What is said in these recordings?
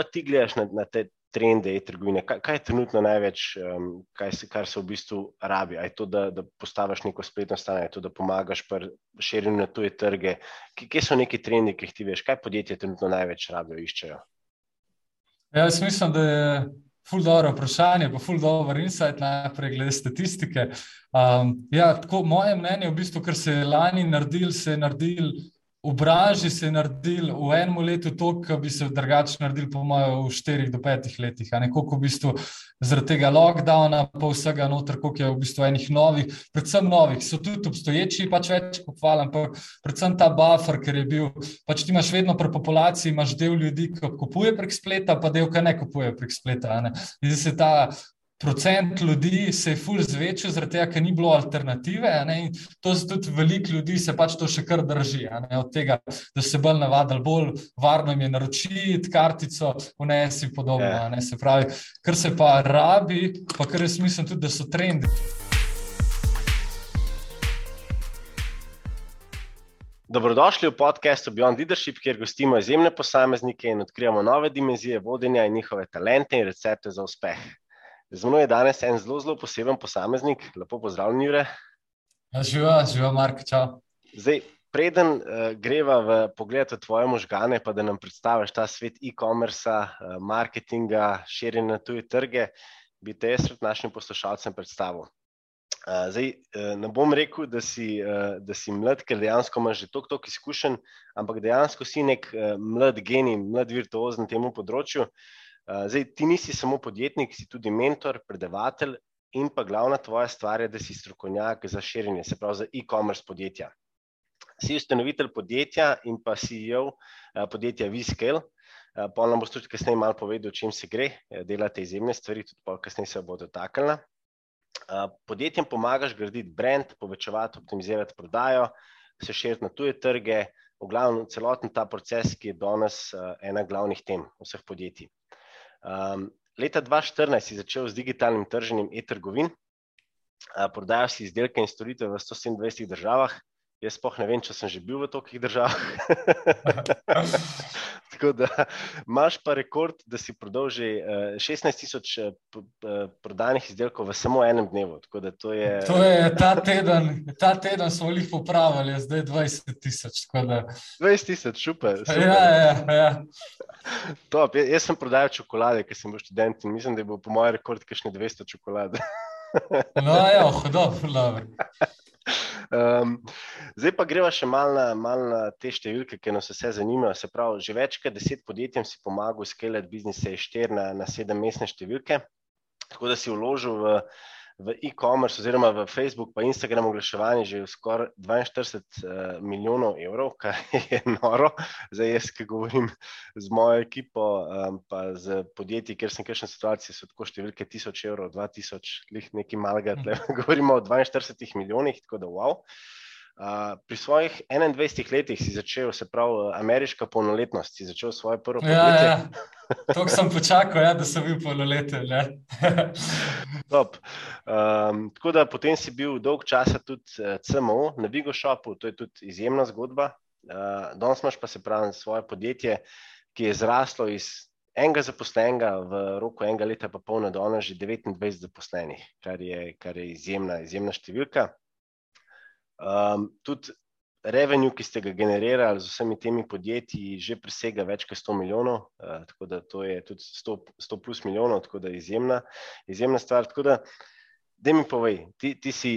pa ti gledaš na, na te trende e-trgovine? Kaj, kaj je trenutno največ, um, kaj se, kar se v bistvu rabi? Je to, da, da postaviš neko spletno stanje, je to, da pomagaš pri širjenju na tuje trge? Kje so neki trendi, ki jih ti veš? Kaj podjetje trenutno največ rabijo, iščejo? Ja, jaz mislim, da je ful dobro vprašanje, pa ful dobro insight najprej glede statistike. Um, ja, tako, moje mnenje je v bistvu, kar se je lani naredil, se je naredil v branži se je naredil v enem letu to, kar bi se drugače naredil, po mojem, v štirih do petih letih. Nekako v bistvu zaradi tega lockdowna, pa vsega noter, koliko je v bistvu enih novih, predvsem novih, so tudi obstoječi, pač več pohvalim, ampak predvsem ta buffer, ker je bil, pač ti imaš vedno pri populaciji, imaš del ljudi, ki kupuje prek spleta, pa del, ki ne kupuje prek spleta. In zdaj se ta procent ljudi se je fulj zvečil, zaradi tega, ker ni bilo alternative. To se tudi veliko ljudi se pač to še kar drži. Od tega, da se bolj navadili, bolj varno jim je naročiti kartico, vnesi podobno. Ja. Se pravi, kar se pa rabi, pa kar jaz mislim tudi, da so trendi. Dobrodošli v podkastu Beyond Leadership, kjer gostimo izjemne posameznike in odkrijemo nove dimenzije vodenja in njihove talente in recepte za uspeh. Z mano je danes en zelo, zelo poseben posameznik. Lepo pozdravljen, Jure. Ja, živa, živa, Mark, čau. Zdaj, preden uh, greva v pogled v tvoje možgane, pa da nam predstaviš ta svet e-commerce, uh, marketinga, širjenja na tuje trge, bi te jaz pred našim poslušalcem predstavil. Uh, zdaj, uh, ne bom rekel, da si, uh, da si mlad, ker dejansko imaš že toliko izkušenj, ampak dejansko si nek uh, mlad genij, mlad virtuoz na tem področju. Eh, zdaj, ti nisi samo podjetnik, si tudi mentor, predavatelj in pa glavna tvoja stvar je, da si strokovnjak za širjenje, se pravi za e-commerce podjetja. Si ustanovitelj podjetja in pa CEO eh, podjetja VScale. Eh, pa nam boš tudi kasneje malo povedal, o čem se gre, delate izjemne stvari, tudi pa kasneje se bo dotaknila. Podjetjem pomagaš graditi brand, povečevati, optimizirati prodajo, se širiti na tuje trge, v glavnem celoten ta proces, ki je danes ena glavnih tem vseh podjetij. Um, leta 2014 si začel z digitalnim trženjem e-trgovin, uh, prodajal si izdelke in storitve v 127 državah. Jaz sploh ne vem, če sem že bil v tolikih državah. Tako da imaš pa rekord, da si prodal že uh, 16 tisoč uh, prodanih izdelkov v samo enem dnevu. To je... to je ta teden, ta teden smo jih popravili, zdaj 20 tisoč. Da... 20 tisoč, super. super. Ja, ja, ja. Top, jaz sem prodajal čokolade, ker sem bil študent in mislim, da je bil po mojem rekordu kakšne 200 čokolade. no, ja, hodov, dobro. Um, zdaj pa greva še malo na, mal na te številke, ki nas vse zanimajo. Se pravi, že več kot deset podjetjem si pomagal skeleti biznise iz 4 na, na 7 mestne številke, tako da si vložil v v e-commerce oziroma v Facebook in Instagram oglaševanje že skoraj 42 uh, milijonov evrov, kar je noro. Zdaj, jaz, ki govorim z mojo ekipo, um, pa z podjetji, kjer sem kakšne situacije, so tako številke 1000 evrov, 2000, nekaj malega, govorimo o 42 milijonih, tako da wow. Uh, pri svojih 21 letih si začel, se pravi, ameriška polnoletnost, si začel svoje prvo podjetje. Ja, ja. To sem počakal, ja, da sem bil polnoleten. um, tako da potem si bil dolg časa tudi uh, CMO na Vigo Shopu, to je tudi izjemna zgodba. Uh, danes imaš pa se pravi svoje podjetje, ki je zraslo iz enega zaposlenega v roku enega leta, pa polno do ona že 29 zaposlenih, kar je, kar je izjemna, izjemna številka. Um, tudi revenue, ki ste ga generirali z vsemi temi podjetji, že presega več kot 100 milijonov, uh, tako da to je tudi 100, 100 plus milijonov, tako da je izjemna, izjemna stvar. Tako da, da mi povej, ti, ti si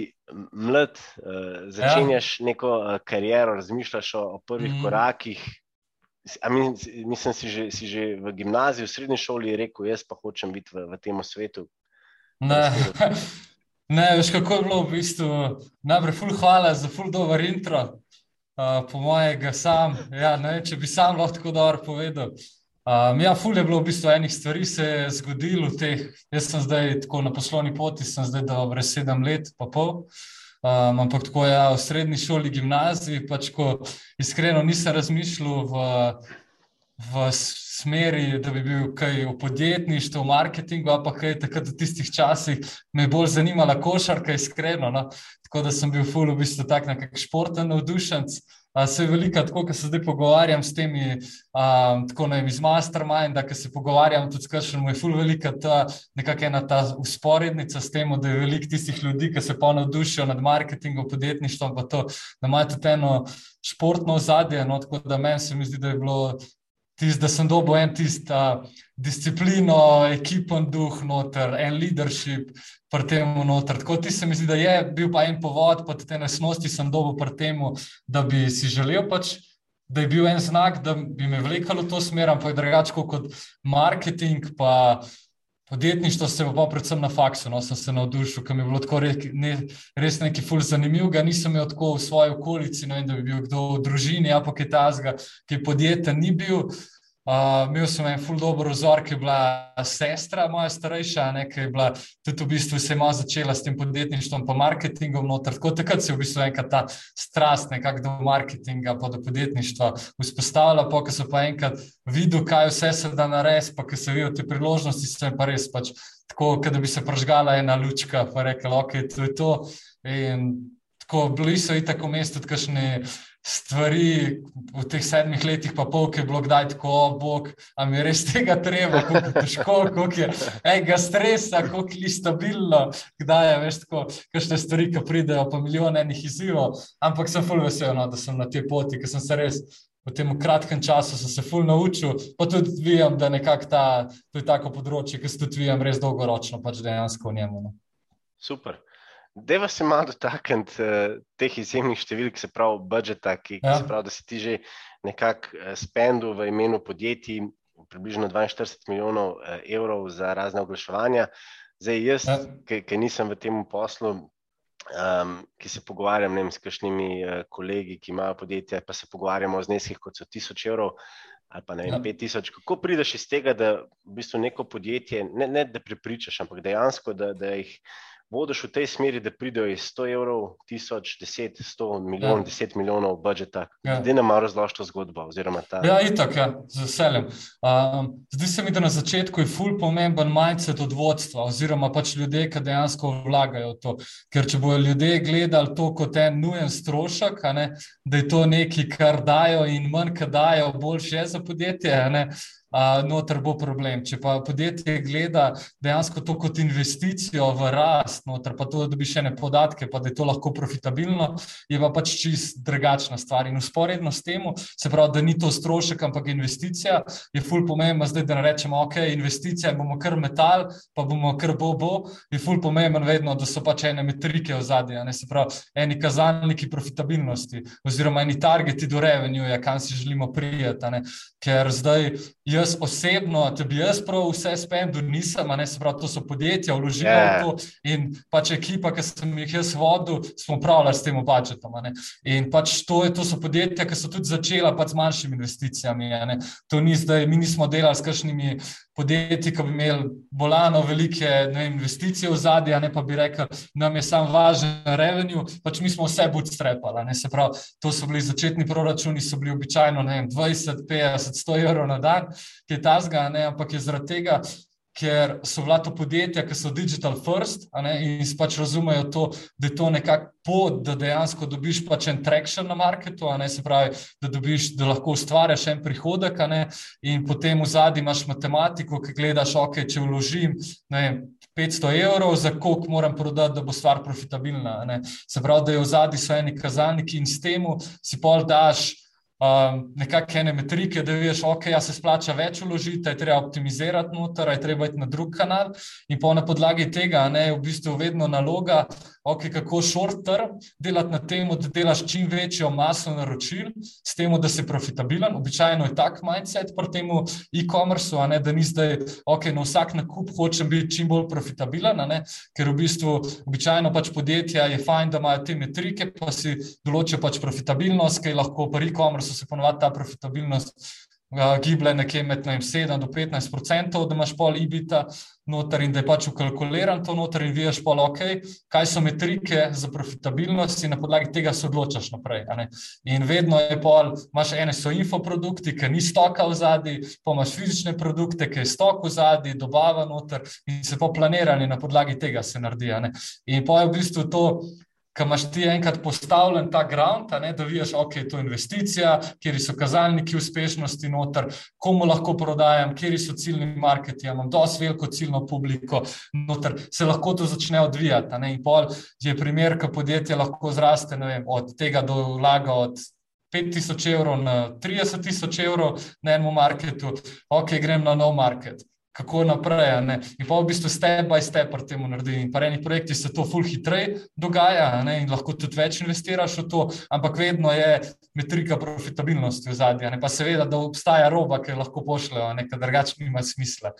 mlad, uh, začenjaš ja. neko uh, kariero, razmišljaš o, o prvih mm. korakih. Mislim, si že, si že v gimnaziju, v srednji šoli rekel, jaz pa hočem biti v, v tem svetu. Ne. Ne, veš, kako je bilo v bistvu. Najprej, ful, hvala za ful dober intro, uh, po mojega sam. Ja, ne, če bi sam lahko tako dobro povedal. Um, ja, ful je bilo v bistvu enih stvari, se je zgodilo v teh. Jaz sem zdaj tako na poslovni poti, sem zdaj dobro sedem let, pa pol. Um, ampak tako je ja, v srednji šoli, gimnaziji, pač ko iskreno nisem razmišljal v, v smeri, da bi bil kaj v podjetništvu, v marketingu, pa kaj takrat v tistih časih me je bolj zanimala košarka, iskreno. No? Tako da sem bil ful v bistvu tak nekak športen navdušenc. se je velika, tako kot se zdaj pogovarjam s temi, um, tako ne vem, iz Masterminda, ki se pogovarjam tudi s kršem, je ful velika ta nekakšna ta usporednica s tem, da je veliko tistih ljudi, ki se pa navdušijo nad marketingom, podjetništvom, pa to, da imajo tudi eno športno ozadje. No, tako da meni se mi zdi, da je bilo tisto, da sem dobil en tisti disciplino, ekipen duh, noter, en leadership pri tem noter. Tako ti se mi zdi, da je bil pa en povod, pa te nesnosti sem dobil pri tem, da bi si želel pač. Da je bil en znak, da bi me vlekalo v to smer, ampak drugače kot marketing, pa podjetništvo, se pa predvsem na faksu. No, sem se navdušil, ker mi je bilo tako re, ne, res nekaj ful zanimiv. Nisem imel tako v svoji okolici, ne vem, da bi bil kdo v družini, a pa kaj tazga, ki podjetja ni bil. Imel sem en ful dobro vzor, ki je bila sestra moja starejša, ne, ki je bila tudi v bistvu se ima začela s tem podjetništvom, pa marketingom noter. Tako takrat se je v bistvu enkrat ta strast nekako do marketinga, pa do podjetništva vzpostavila, pa ko so pa enkrat videl, kaj vse se da nares, pa ko se vidijo te priložnosti, sem pa res pač tako, da bi se pražgala ena lučka, pa rekel, ok, to je to. In tako bili so i tako mesto, tudi kakšne stvari v teh sedmih letih, pa pol, ki je bilo kdaj tako, o bog, a mi res tega treba, kako je težko, koliko je enega stresa, koliko je stabilno, kdaj je več tako, kakšne stvari, ki pridejo, pa milijon enih izzivov. Ampak sem ful vesel, no, da sem na tej poti, ker sem se res. V tem kratkem času sem se ful naučil, pa tudi vidim, da nekako ta, to je tako področje, ki se tudi vidim res dolgoročno, pač dejansko v njemu. No. Super. Deva se malo dotakniti uh, teh izjemnih številk, se pravi, budžeta, ki, ja. ki se pravi, da si ti že nekako uh, spendil v imenu podjetij približno 42 milijonov uh, evrov za razne oglaševanja. Zdaj, jaz, ja. ki nisem v tem poslu, um, ki se pogovarjam vem, s kakšnimi uh, kolegi, ki imajo podjetja, pa se pogovarjamo o zneskih, kot so 1000 evrov ali pa ne vem, 5000. Ja. Kako prideš iz tega, da v bistvu neko podjetje, ne, ne da prepričaš, ampak dejansko, da, da jih vodiš v tej smeri, da pridejo iz 100 evrov, 1000, 10, 100 milijonov, ja. 10 milijonov budžeta. Ja. Zdaj nam malo razloži to zgodbo. Ta... Ja, itak, ja, z veseljem. Um, zdi se mi, da na začetku je ful pomemben mindset od vodstva, oziroma pač ljudje, ki dejansko vlagajo v to. Ker če bodo ljudje gledali to kot en nujen strošek, ne, da je to nekaj, kar dajo in manj, kar dajo, boljše je za podjetje noter bo problem. Če pa podjetje gleda dejansko to kot investicijo v rast, noter pa to, da dobiš še ne podatke, pa da je to lahko profitabilno, je pa pač čist drugačna stvar. In usporedno s tem, se pravi, da ni to strošek, ampak investicija, je ful pomembno zdaj, da ne rečemo, ok, investicija bomo kar metal, pa bomo kar bo bo, je ful pomembno vedno, da so pač ene metrike v zadnje, ne se pravi, eni kazalniki profitabilnosti oziroma eni targeti do revenue, kam si želimo prijeti, ker zdaj jaz jaz osebno, če bi jaz prav vse spendil, nisem, ne se pravi, to so podjetja, vložili yeah. v to in pač ekipa, ki sem jih jaz vodil, smo upravljali s tem budžetom. In pač to, je, to so podjetja, ki so tudi začela pač z manjšimi investicijami. To ni zdaj, mi nismo delali s kakšnimi podjetji, ki bi imeli bolano velike ne, investicije v zadnje, ne pa bi rekel, nam je sam važen revenue, pač mi smo vse bootstrapali. Se pravi, to so bili začetni proračuni, so bili običajno vem, 20, 50, 100 evrov na dan, ki je ta zga, ampak je zaradi tega ker so vlato podjetja, ki so digital first ne, in pač razumejo to, da je to nekako pot, da dejansko dobiš pač en traction na marketu, ne, se pravi, da, dobiš, da lahko ustvariš en prihodek ne, in potem v zadnji imaš matematiko, ki gledaš, ok, če vložim ne, 500 evrov, za koliko moram prodati, da bo stvar profitabilna. Ne. Se pravi, da je v zadnji so eni kazalniki in s tem si pol daš um, nekakšne metrike, da veš, ok, ja se splača več uložiti, je treba optimizirati noter, je treba iti na drug kanal. In pa na podlagi tega ne, je v bistvu vedno naloga, ok, kako short term delati na tem, da delaš čim večjo maso naročil, s tem, da si profitabilen. Običajno je tak mindset pri tem e-commerceu, da ni zdaj, ok, na vsak nakup hočem biti čim bolj profitabilen, ker v bistvu običajno pač podjetja je fajn, da imajo te metrike, pa si določijo pač profitabilnost, ki lahko pri e-commerceu se ponovadi ta profitabilnost uh, giblje nekje med vem, 7 do 15 odstotkov, da imaš pol ibita noter in da je pač ukalkuliran to noter in vidiš pol, ok, kaj so metrike za profitabilnost in na podlagi tega se odločaš naprej. In vedno je pol, imaš ene so infoprodukti, ki ni stoka v zadnji, pa imaš fizične produkte, ki je stok v zadnji, dobava noter in se po planiranju na podlagi tega se naredi. In pa je v bistvu to Ko imaš ti enkrat postavljen ta ground, ne, da vidiš, da okay, je to investicija, kje so kazalniki uspešnosti noter, komu lahko prodajam, kje so ciljni marketi, imam dosti veliko ciljno publiko, noter se lahko to začne odvijati. Ne, in pol je primer, ko podjetje lahko zraste vem, od tega do vlaga od 5000 evrov na 30 tisoč evrov na enem marketu, ok, grem na nov market kako naprej. In pa v bistvu step by step pri tem naredi. In pri enih projektih se to ful hitreje dogaja in lahko tudi več investiraš v to, ampak vedno je metrika profitabilnosti v zadnji. Pa seveda, da obstaja roba, ki lahko pošljajo, nekaj drugačnega nima smisla.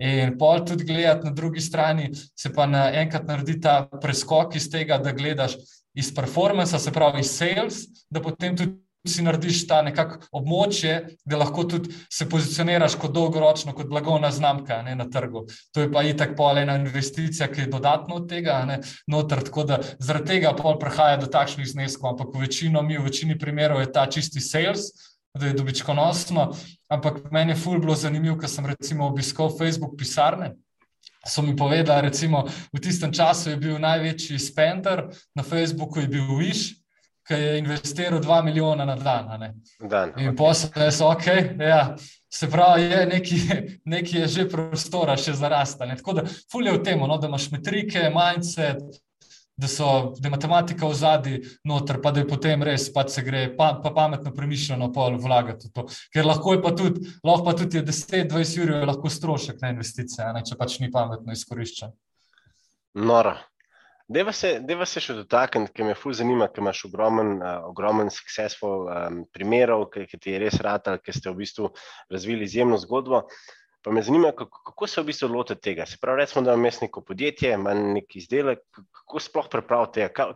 In pol tudi gledati na drugi strani, se pa na enkrat naredi ta preskok iz tega, da gledaš iz performansa, se pravi iz sales, da potem tudi si narediš ta nekako območje, da lahko tudi se pozicioniraš kot dolgoročno, kot blagovna znamka ne, na trgu. To je pa itak pol ena investicija, ki je dodatno od tega, ne, noter, tako da zaradi tega pol prihaja do takšnih zneskov, ampak v večino mi, v večini primerov je ta čisti sales, da je dobičkonosno, ampak meni je ful bilo zanimivo, ker sem recimo obiskal Facebook pisarne, so mi povedali, recimo v tistem času je bil največji spender, na Facebooku je bil Wish, ki je investiral 2 milijona na dan. dan in okay. posebej so ok. Ja. Se pravi, je neki, neki je že prostora, še za rastanje. Tako da, fulje v tem, no, da imaš metrike, manjce, da, so, da je matematika v zadnji noter, pa da je potem res, pa se gre pa, pa pametno, premišljeno pol vlagati v to. Ker lahko je pa tudi, lahko pa tudi 10-20 ur, lahko strošek na investicije, ne, če pač ni pametno izkoriščen. Nora. Deva se, deva se še dotakniti, ker me fuz zanima, ker imaš ogromen, uh, ogromen successful um, primerov, ki, ki ti je res rad, ki ste v bistvu razvili izjemno zgodbo. Pa me zanima, kako, kako se v bistvu lotite tega. Se pravi, recimo, da imaš neko podjetje, ima nek izdelek, kako sploh pripravite tega.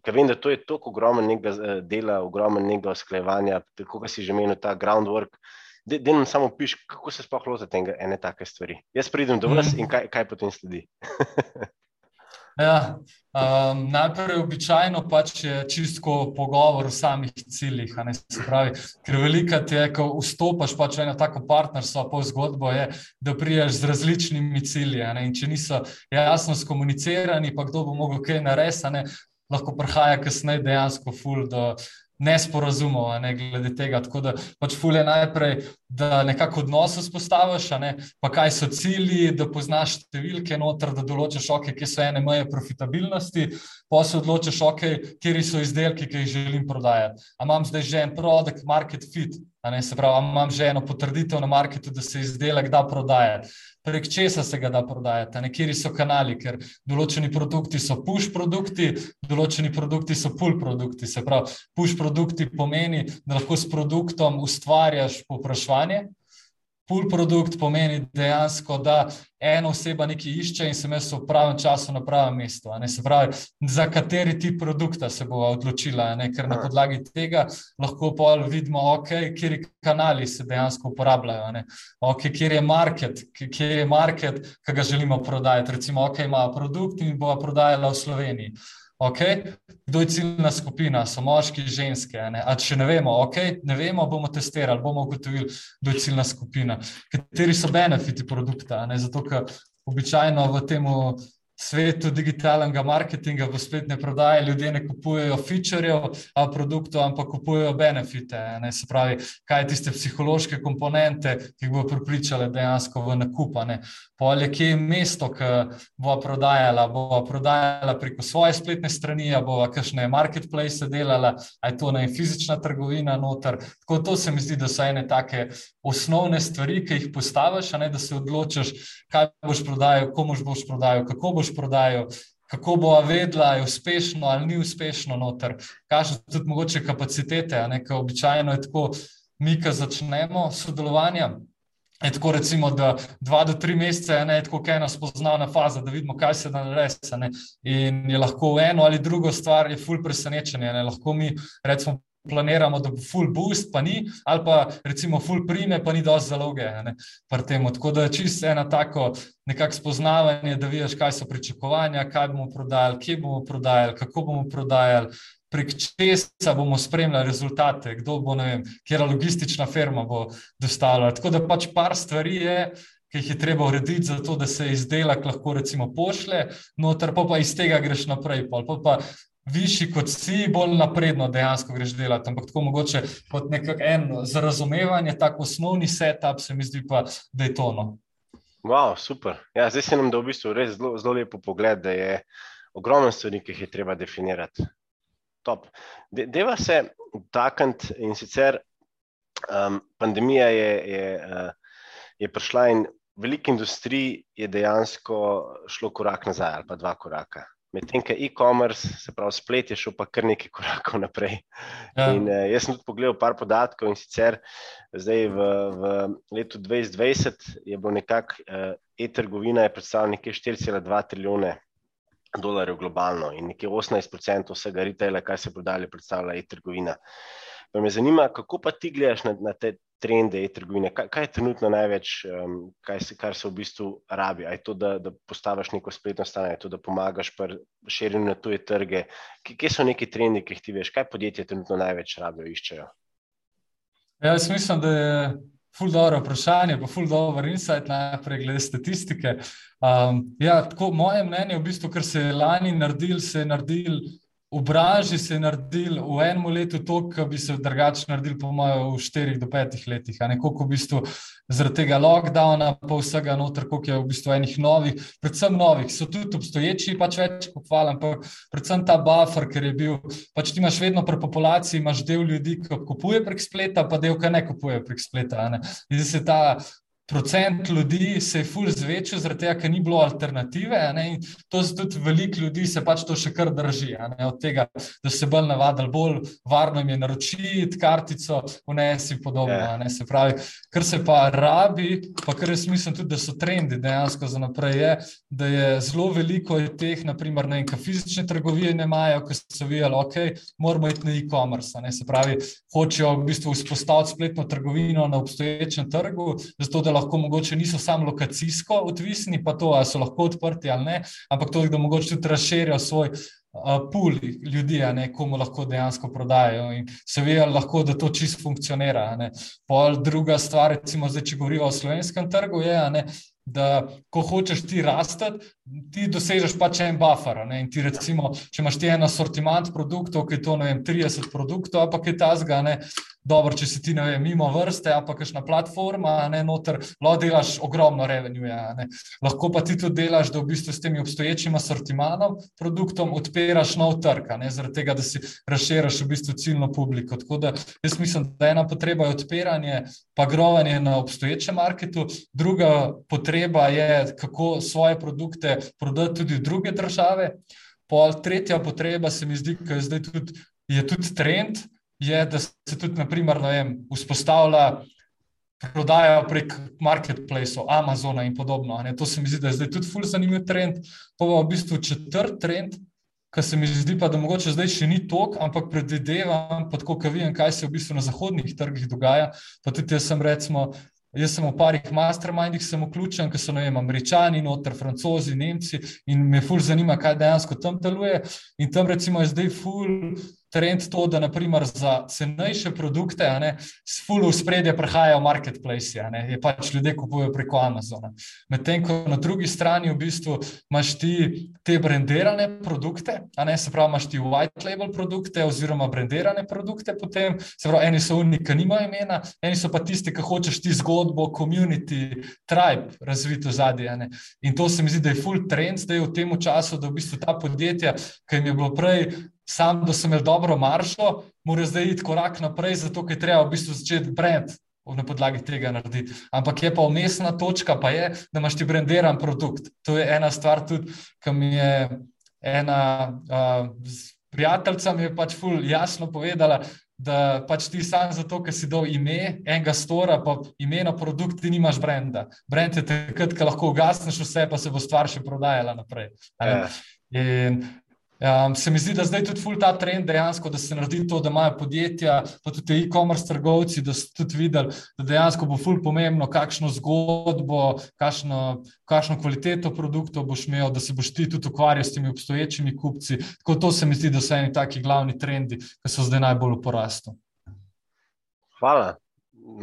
Ker vem, da to je toliko ogromen nekega eh, dela, ogromen nekega usklajevanja, tako da si že menil ta groundwork. Da nam samo piš, kako se sploh lotite ene take stvari. Jaz pridem do vas mm. in kaj, kaj potem sledi. Ja, um, najprej običajno pač je čisto pogovor o samih ciljih. Pravi, ker velika ti je, ko vstopaš pač v eno tako partnerstvo, pa zgodbo je, da priješ z različnimi cilji. In če niso jasno skomunicirani, pa kdo bo mogel kaj narediti, lahko prihaja kasneje dejansko ful do nesporazumov, ne, glede tega. Tako da pač fulje najprej, da nekako odnos vzpostaviš, ne, pa kaj so cilji, da poznaš številke noter, da določiš, okay, kje so ene meje profitabilnosti, pa se odločiš, okay, kje so izdelki, ki jih želim prodajati. A imam zdaj že en produkt, market fit, ne, se pravi, imam že eno potrditev na marketu, da se izdelek da prodajati prek česa se ga da prodajati, nekje so kanali, ker določeni produkti so push produkti, določeni produkti so pull produkti. Se pravi, push produkti pomeni, da lahko s produktom ustvarjaš povpraševanje, Pull produkt pomeni dejansko, da ena oseba nekaj išče in se me v pravem času na pravem mestu. Se pravi, za kateri tip produkta se bo odločila, ne? ker na podlagi tega lahko vidimo, okay, kje kanali se dejansko uporabljajo, okay, kje je market, kje je market, ki ga želimo prodajati. Recimo, ok, ima produkt in bo prodajala v Sloveniji. Okay? Kdo je ciljna skupina, so moški, ženske. Ne? Če ne vemo, okay? ne vemo, bomo testirali, bomo ugotovili, kdo je ciljna skupina. Kateri so benefiti produkta? Ne? Zato, ker običajno v tem svetu digitalnega marketinga, v spletne prodaje, ljudje ne kupujejo featurejev, a produktov, ampak kupujejo benefite. Ne? Se pravi, kaj je tiste psihološke komponente, ki bo pripričale dejansko v nakup. Polje, kje je mesto, ki bo prodajala, bo prodajala preko svoje spletne strani, bo kakšne marketplace delala, aj to naj fizična trgovina noter. Tako to se mi zdi, da so ene take osnovne stvari, ki jih postaviš, ne, da se odločiš, kaj boš prodajal, komu boš prodajal, kako boš prodajal. Kako bo vedela, je uspešno ali ni uspešno noter, kaže tudi mogoče kapacitete. Nekaj običajno je tako, mi, ki začnemo sodelovanje, Je tako, recimo, da dva do tri mesece je tako ena spoznavna faza, da vidimo, kaj se da narediti. In je lahko eno ali drugo stvar, je ful presenečenje. Ne? Lahko mi recimo, planiramo, da bo ful boost, pa ni, ali pa recimo ful prime, pa ni dosti zaloge. Tako da čisto ena tako nekakšno spoznavanje, da vidiš, kaj so pričakovanja, kaj bomo prodajali, kje bomo prodajali, kako bomo prodajali prek česa bomo spremljali rezultate, kdo bo, ne vem, kera logistična firma bo dostavila. Tako da pač par stvari je, ki jih je treba urediti, zato da se izdelek lahko recimo pošle, noter pa, pa iz tega greš naprej. Pa, pa višji kot si, bolj napredno dejansko greš delati. Ampak tako mogoče kot nekako za razumevanje, tako osnovni setup, se mi zdi pa, da je to. No. Wow, super. Ja, zdaj se nam da v bistvu res zelo, zelo lepo pogled, da je ogromno stvari, ki jih je treba definirati. Top. De, deva se takant in sicer um, pandemija je, je, uh, je prišla in veliko industrij je dejansko šlo korak nazaj ali pa dva koraka. Medtem, ko e-commerce, se pravi splet, je šel pa kar nekaj korakov naprej. Ja. In, uh, jaz sem tudi pogledal par podatkov in sicer zdaj v, v letu 2020 je bilo nekako uh, e-trgovina predstavljala nekje 4,2 trilijone dolarjev globalno in nekje 18% vsega retaila, kar se prodaja, predstavlja e-trgovina. Pa me zanima, kako pa ti gledaš na, na te trende e-trgovine? Kaj, kaj je trenutno največ, um, se, kar se v bistvu rabi? Je to, da, da postaviš neko spletno stran, je to, da pomagaš pri širjenju na tuje trge? Kje so neki trendi, ki jih ti veš? Kaj podjetje trenutno največ rabijo, iščejo? Ja, jaz mislim, da je ful dobro vprašanje, pa ful dobro insight najprej glede statistike. Um, ja, tako, moje mnenje je v bistvu, kar se je lani naredil, se je naredil v branži se je naredil v enem letu to, kar bi se drugače naredil, po mojem, v štirih do petih letih. Nekako v bistvu zaradi tega lockdowna, pa vsega noter, koliko je v bistvu enih novih, predvsem novih, so tudi obstoječi, pač več pohvalim, ampak predvsem ta buffer, ker je bil, pač ti imaš vedno pri populaciji, imaš del ljudi, ki kupuje prek spleta, pa del, ki ne kupuje prek spleta. In se ta procent ljudi se je fulj zvečil, zaradi tega, ker ni bilo alternative. To je tudi veliko ljudi, se pač to še kar drži. Od tega, da se bolj navadili, bolj varno jim je naročiti kartico, vnesi podobno. Yeah. Ja. Se pravi, kar se pa rabi, pa kar jaz mislim tudi, da so trendi dejansko za naprej, je, da je zelo veliko teh, naprimer, ne kaj fizične trgovine ne imajo, ki so videli, ok, moramo iti na e-commerce. Se pravi, hočejo v bistvu vzpostaviti spletno trgovino na obstoječem trgu, zato da lahko mogoče niso samo lokacijsko odvisni, pa to, ali so lahko odprti ali ne, ampak to, da mogoče tudi razširijo svoj. Pul ljudi, ne, komu lahko dejansko prodajajo, in se ve, lahko, da to čisto funkcionira. Pol druga stvar, recimo, zdaj, če govorimo o slovenskem trgu, je, ne, da ko hočeš ti rasti, ti dosežeš pač en buffer. Ne? In ti, recimo, če imaš ti en assortiment produktov, ki je to, vem, 30 produktov, pa kaj ta zga, ne. Dobro, če si ti ne vem, mimo vrste, a pa kakšna platforma, ne noter, lahko delaš ogromno revenue. Ja, lahko pa ti tudi delaš, da v bistvu s temi obstoječim assortimanom produktom odpiraš nov trg, zaradi tega, da si razširiš v bistvu ciljno publiko. Tako da jaz mislim, da ena potreba je odpiranje, pa grovanje na obstoječem marketu, druga potreba je, kako svoje produkte prodati tudi druge države. Pol tretja potreba se mi zdi, da je zdaj tudi, je tudi trend, je, da se tudi, naprimer, vem, vzpostavlja prodaja prek marketplaceov, Amazona in podobno. Ne. To se mi zdi, da je zdaj tudi fully zanimiv trend. Pa v bistvu četrt trend, ki se mi zdi, pa, da mogoče zdaj še ni tok, ampak predvidevam, pa tako, kaj vem, kaj se v bistvu na zahodnih trgih dogaja. Pa tudi jaz sem recimo. Jaz sem v parih mastermindih vključen, ki so vem, američani, noter, francozi, nemci in me ful zanima, kaj dejansko tam deluje. In tam recimo je zdaj ful trend to, da naprimer za cenejše produkte, ne, s full v spredje prehajajo marketplace, ne, je pač ljudje kupujejo preko Amazona. Medtem ko na drugi strani v bistvu imaš ti te brendirane produkte, a ne se pravi, imaš ti white label produkte oziroma brendirane produkte potem, se pravi, eni so unik, ki nimajo imena, eni so pa tisti, ki hočeš ti zgodbo, community, tribe razvito zadje. Ne. In to se mi zdi, da je full trend zdaj v tem času, da v bistvu ta podjetja, ki jim je bilo prej sam, da sem imel dobro maršo, mora zdaj iti korak naprej, zato je treba v bistvu začeti brend. Na podlagi tega narediti. Ampak je pa umestna točka, pa je, da imaš ti brendiran produkt. To je ena stvar, tudi, ki mi je ena uh, prijateljica mi je pač ful jasno povedala, da pač ti sam zato, ker si dal ime enega stora, pa ime na produkt, ti nimaš brenda. Brend je takrat, ko lahko ugasneš vse, pa se bo stvar še prodajala naprej. Ja. In Um, se mi zdi, da zdaj tudi ta trend dejansko, da se naredi to, da imajo podjetja, pa tudi e-commerce trgovci, da so tudi videli, da dejansko bo ful pomembno, kakšno zgodbo, kakšno, kakšno kvaliteto produktov boš imel, da se boš ti tudi ukvarjal s temi obstoječimi kupci. Tako to se mi zdi, da so eni taki glavni trendi, ki so zdaj najbolj v porastu. Hvala,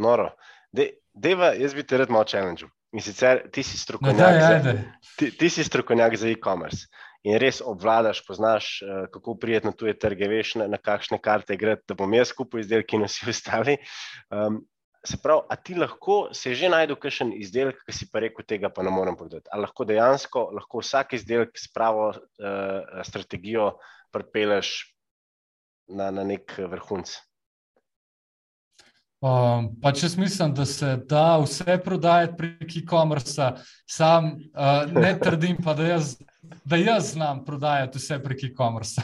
noro. De, deva, jaz bi te rad malo challenge. In sicer ti si strokovnjak, za, ti, ti si strokovnjak za e-commerce. In res obvladaš, poznaš, uh, kako prijeti na tuje trge, veš, na, na kakšne karte gre, da bom jaz skupaj izdelki in vsi ostali. Um, se pravi, a ti lahko se že najdu kakšen izdelek, ki si pa rekel, tega pa ne morem prodati. Ali lahko dejansko lahko vsak izdelek s pravo uh, strategijo pripeleš na, na nek vrhunc? Um, pač jaz mislim, da se da vse prodajati prek e-commerce, sam uh, ne trdim pa, da jaz, da jaz znam prodajati vse prek e-commerce.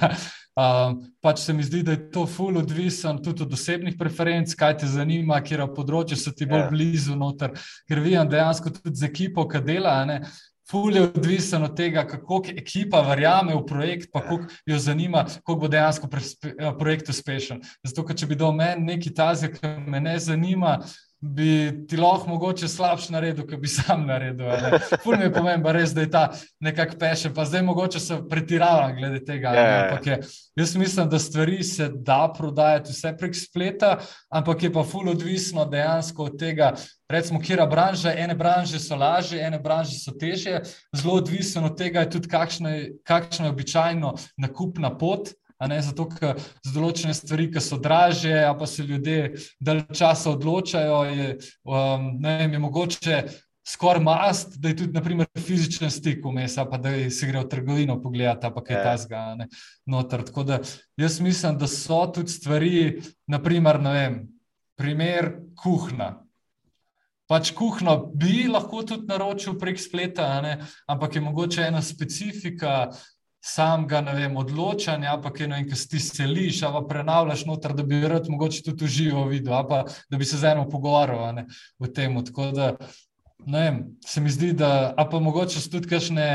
Um, pač se mi zdi, da je to ful odvisen tudi od osebnih preferenc, kaj te zanima, kje področje so ti bolj ja. blizu noter, ker vidim dejansko tudi z ekipo, ki dela, ne, Ful je odvisen od tega, kako ekipa verjame v projekt, pa kako jo zanima, kako bo dejansko eh, projekt uspešen. Zato, ker če bi do meni nekaj tazja, ki me ne zanima, bi ti lahko mogoče slabše naredil, kot bi sam naredil. Ful mi je pomemben, res, da je ta nekako peše, pa zdaj mogoče se pretirava glede tega. Yeah. Je, jaz mislim, da stvari se da prodajati vse prek spleta, ampak je pa ful odvisno dejansko od tega, recimo, kera branža, ene branže so lažje, ene branže so težje, zelo odvisno od tega je tudi kakšna je, kakšna je običajno nakupna pot. Ne, zato, ker za določene stvari, ki so draže, pa se ljudje dalj časa odločajo, je, um, ne je mogoče skoraj mast, da je tudi naprimer, fizičen stik vmes, pa da se gre v trgovino pogledati, pa kaj ja. ta zgane. Tako da jaz mislim, da so tudi stvari, naprimer, ne vem, primer kuhna. Pač kuhno bi lahko tudi naročil prek spleta, ampak je mogoče ena specifika, samega vem, odločanja, ampak eno in ki si seliš, ali pa prenavljaš noter, da bi rad mogoče tudi uživo videl, ali pa da bi se z eno pogovarjal o tem. Tako da, ne vem, se mi zdi, da, a pa mogoče so tudi kakšne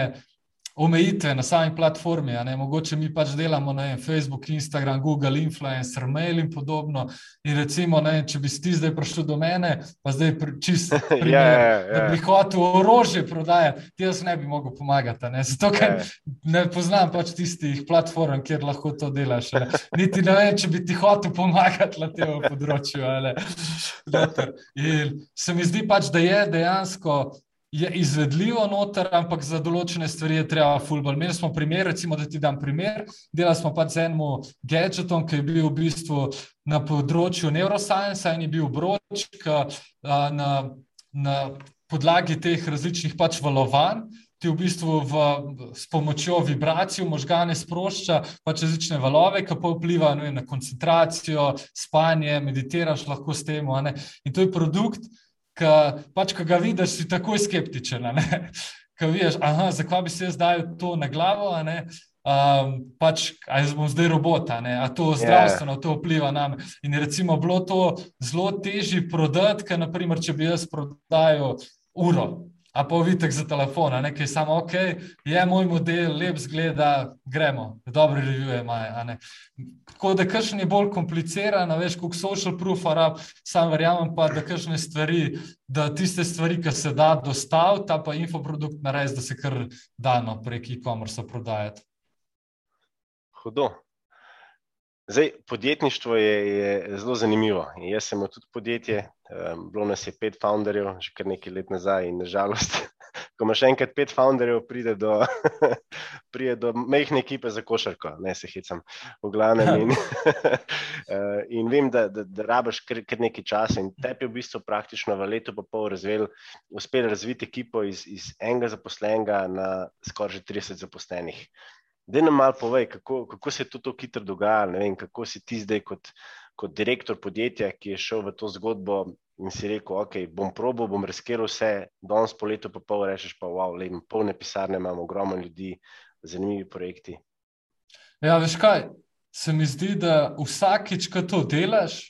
omejitve na sami platformi. Mogoče mi pač delamo na Facebook, Instagram, Google, Influencer, Mail in podobno. In recimo, ne, če bi ti zdaj prišel do mene, pa zdaj čisto primer, yeah, ja, yeah. Ja, ja. da bi hotel orožje prodajati, ti jaz ne bi mogel pomagati. Ne? Zato, ker yeah. ne poznam pač tistih platform, kjer lahko to delaš. Ne? Niti ne vem, če bi ti hotel pomagati na tem področju. In se mi zdi pač, da je dejansko je izvedljivo noter, ampak za določene stvari je treba fulbol. Imeli smo primer, recimo, da ti dam primer. Delali smo pač z enim gadgetom, ki je bil v bistvu na področju neuroscience in je bil broč, ki na, na podlagi teh različnih pač valovanj. Ti v bistvu v, s pomočjo vibracij v možgane sprošča pač različne valove, ki pa vplivajo na koncentracijo, spanje, meditiraš lahko s tem. In to je produkt, ki pač, ga vidiš, si takoj skeptičen. Kaj veš, aha, zakaj bi se zdaj to na glavo? Um, pač, ali bom zdaj robot, ali to zdravstveno, yeah. to vpliva na me. In recimo, bilo to zelo težje prodati, ker naprimer, če bi jaz prodajal uro, a pa vitek za telefon, nekaj samo ok, je moj model, lep zgleda, gremo, dobre revije imajo. Tako da kakšen je bolj kompliciran, veš, kot social proof, arab, sam verjamem pa, da kakšne stvari, da tiste stvari, ki se da dostaviti, ta pa infoprodukt narediti, da se kar dano prek e-commerce prodajati. Hudo. Zdaj, podjetništvo je, je zelo zanimivo. Jaz sem tudi podjetje, um, bilo nas je pet founderjev, že kar nekaj let nazaj, in nažalost, ko imaš enkrat pet founderjev, pride do, pride do mehke ekipe za košarko, ne se hecam, v glavnem. In, uh, in vem, da, da, da rabiš kar, kar nekaj časa, in tebi je v bistvu praktično v letu pa pol razvel, uspel razviti ekipo iz, iz enega zaposlenega na skoraj 30 zaposlenih. Da nam malo povej, kako, kako se je to tako hitro dogajalo. Kako si ti zdaj, kot, kot direktor podjetja, ki je šel v to zgodbo in si rekel, ok, bom probo, bom riskiral vse, danes po letu pa pol rečeš, pa wow, le, polne pisarne imamo, ogromno ljudi, zanimivi projekti. Ja, veš kaj, se mi zdi, da vsakič, ko to delaš,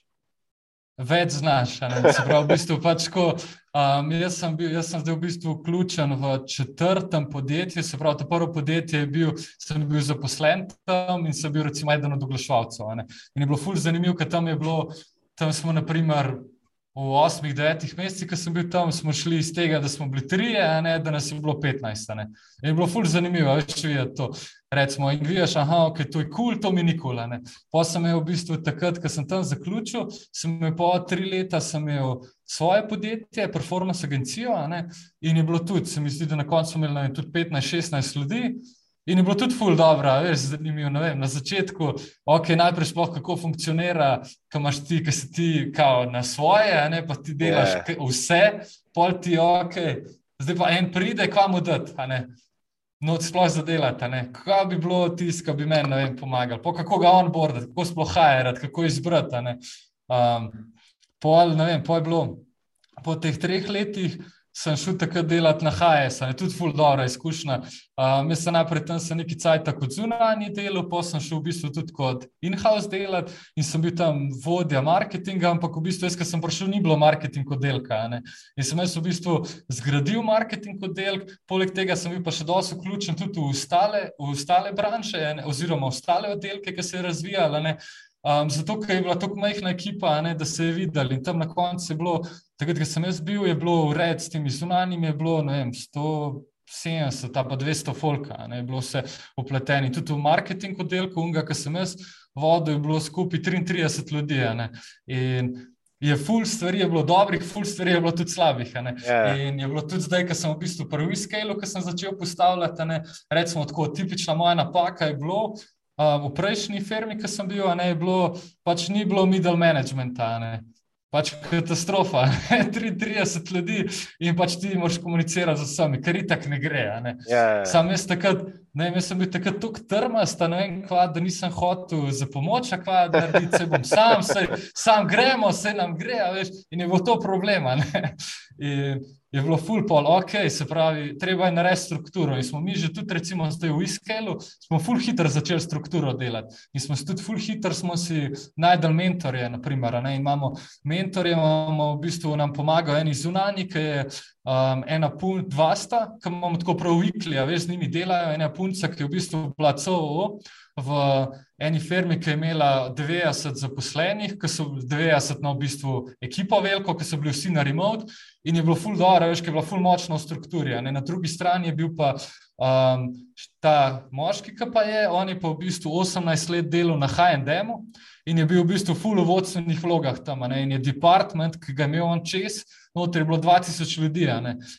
več znaš. Se pravi, v bistvu pač ko, um, jaz, sem bil, jaz sem zdaj v bistvu vključen v četrtem podjetju. Se pravi, to prvo podjetje je bil, sem bil zaposlen tam in sem bil recimo eden od oglaševalcev. In je bilo fulj zanimivo, ker tam je bilo, tam smo naprimer v osmih, devetih mesecih, ko sem bil tam, smo šli iz tega, da smo bili trije, ne, da nas je bilo petnajst. In je bilo fulj zanimivo, več videti to. Recimo, in vidiš, okay, je to kul, cool, to mi nikoli. Pa sem imel v bistvu takrat, ko sem tam zaključil, sem imel po tri leta imel svoje podjetje, performance agencijo. In je bilo tudi, se mi zdi, da na koncu smo imeli tudi 15-16 ljudi. In je bilo tudi ful dobro, veš, zanimivo. Vem, na začetku, ok, najprej sploh kako funkcionira, kaj imaš ti, ki si ti kao na svoje, ne pa ti delaš yeah. Ja. vse, pol ti ok, zdaj pa en pride, kam mu dati, no, sploh za delati, kaj bi bilo tisto, ki bi meni pomagal, po kako ga on borda, kako sploh hajati, kako izbrati. Um, pol, ne vem, pol je bilo po teh treh letih sem šel takrat delati na HS, je tudi ful dobro izkušnja. Um, jaz sem najprej tam se nekaj cajt kot zunanji delo, pa sem šel v bistvu tudi kot in-house delati in sem bil tam vodja marketinga, ampak v bistvu jaz, ko sem prišel, ni bilo marketing oddelka. In sem jaz v bistvu zgradil marketing oddelek, poleg tega sem bil pa še dosti vključen tudi v ostale, v ostale branše ne, oziroma ostale oddelke, ki se je razvijala. Um, zato, ker je bila tako majhna ekipa, ne, da se je videl. In tam na koncu je bilo, takrat, ko sem jaz bil, je bilo ured s temi zunanjimi, je bilo vem, 170, pa 200 folka, ne, je bilo vse upleteni. Tudi v marketing oddelku, unga, ki sem jaz vodil, je bilo skupaj 33 ljudi. Ne, in je full stvari, je bilo dobrih, full stvari je bilo tudi slabih. Yeah. Ja. In je bilo tudi zdaj, ko sem v bistvu prvi skalo, ko sem začel postavljati, ne, recimo tako tipična moja napaka je bilo v prejšnji firmi, ki sem bil, ne, bilo, pač ni bilo middle managementa. Ne. Pač katastrofa, 33 ljudi in pač ti moraš komunicirati z vsemi, ker itak ne gre. Ne. Yeah, ja, yeah. Ja. Sam jaz takrat, ne, jaz sem bil takrat tako trmast, vem, kva, da nisem hotel za pomoč, kva, da se bom sam, se, sam gremo, se nam gre, veš, in je bilo to problema je bilo full pol, ok, se pravi, treba je narediti strukturo. In smo mi že tudi, recimo, zdaj v Iskelu, smo full hitro začeli strukturo delati. In smo tudi full hitro smo si najdel mentorje, naprimer, ne? imamo mentorje, imamo v bistvu nam pomagajo eni zunani, ki je um, ena punca, dva sta, ki imamo tako prav vikli, veš, z njimi delajo, ena punca, ki je v bistvu placo v eni firmi, ki je imela 90 zaposlenih, ki so 90 na v bistvu ekipo veliko, ki so bili vsi na remote in je bilo full dobro, veš, ki je bila full močna v strukturi. Na drugi strani je bil pa um, ta moški, ki pa je, on je pa v bistvu 18 let delal na H&M-u in je bil v bistvu full v vodstvenih vlogah tam. Ne? In je department, ki ga je imel on čez, noter je bilo 2000 ljudi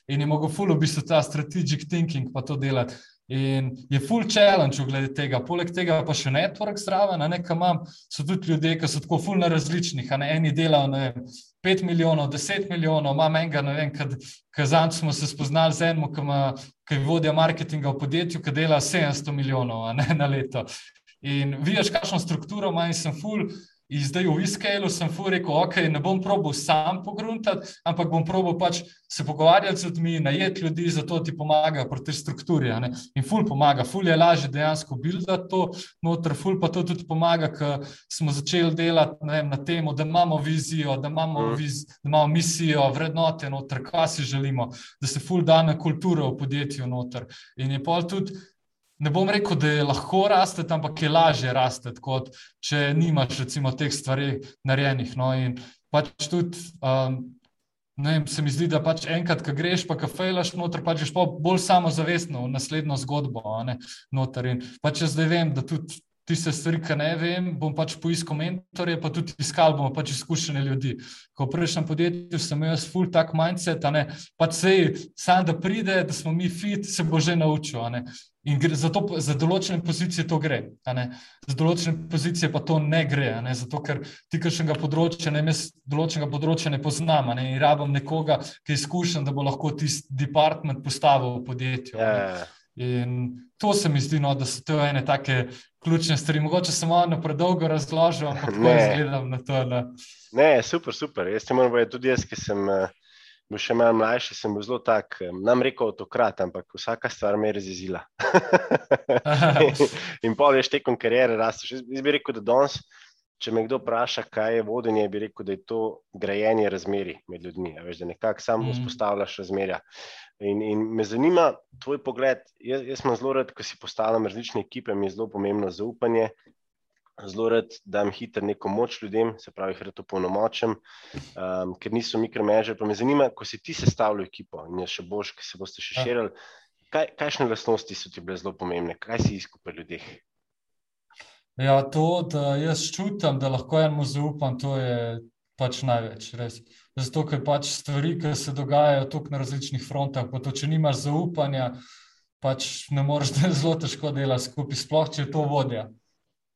in je mogel full v bistvu ta strategic thinking pa to delati. In je full challenge glede tega. Poleg tega pa še network zraven, nekaj imam, so tudi ljudje, ki so tako full na različnih, ne eni delajo, ne vem, 5 milijonov, 10 milijonov, imam enega, ne vem, kazan smo se spoznali z enim, ki, ki je vodja marketinga v podjetju, ki dela 700 milijonov ne, na leto. In vidiš, kakšno strukturo ima in sem full. In zdaj v Iskelu sem fu rekel, ok, ne bom probil sam pogruntati, ampak bom probil pač se pogovarjati z ljudmi, najeti ljudi, zato ti pomaga pri tej strukturi. In ful pomaga, ful je lažje dejansko buildati to, noter ful pa to tudi pomaga, ker smo začeli delati vem, na tem, da imamo vizijo, da imamo, mm. viz, da imamo misijo, vrednote noter, kaj si želimo, da se ful dane kulturo v podjetju noter. In je pol tudi ne bom rekel, da je lahko raste, ampak je lažje raste, kot če nimaš recimo, teh stvari narejenih. No, in pač tudi. Um, Vem, se mi zdi, da pač enkrat, ko greš, pa kafejlaš noter, pač greš pa bolj samozavestno v naslednjo zgodbo. Pač jaz zdaj vem, da tudi tiste stvari, ki ne vem, bom pač poiskal mentorje, pa tudi iskal bomo pač izkušene ljudi. Ko v prejšnjem podjetju sem imel full tak mindset, ne, pač sej, sam da pride, da smo mi fit, se bo že naučil. In gre, zato, za določene pozicije to gre, za določene pozicije pa to ne gre. Ne? Zato, ker ti kakšnega področja, ne, jaz določenega področja ne poznam ne? in rabim nekoga, ki je izkušen, da bo lahko tisti department postavil v podjetju. Yeah. Ja, ja. In to se mi zdi, no, da so to ene take ključne stvari. Mogoče sem malo predolgo razložil, ampak kako gledam na to. Ne? ne, super, super. Jaz ti moram povedati, tudi jaz, ki sem uh, bil še malo mlajši, sem bil zelo tak, nam rekel avtokrat, ampak vsaka stvar me je razjezila. in, in pol veš tekom karijere rasteš. Jaz bi rekel, da danes. Če me kdo vpraša, kaj je vodenje, bi rekel, da je to grajenje razmeri med ljudmi. Veš, da nekako samo mm. vzpostavljaš razmerja. In, in me zanima tvoj pogled. Jaz, jaz sem zelo rad, ko si postavljam različne ekipe, mi je zelo pomembno zaupanje. Zelo rad dam hitro neko moč ljudem, se pravi, jih rado polnomočem, um, ker niso mikromeže. Pa me zanima, ko si ti sestavljal ekipo in je še boš, ki se boste še ja. širili, kaj, kakšne lastnosti so ti bile zelo pomembne, kaj si izkupil ljudeh? Ja, to, da jaz čutim, da lahko enemu zaupam, to je pač največ. Res. Zato, ker pač stvari, ki se dogajajo tukaj na različnih frontah, pa to, če nimaš zaupanja, pač ne moreš, zelo težko delati skupaj, sploh če je to vodja.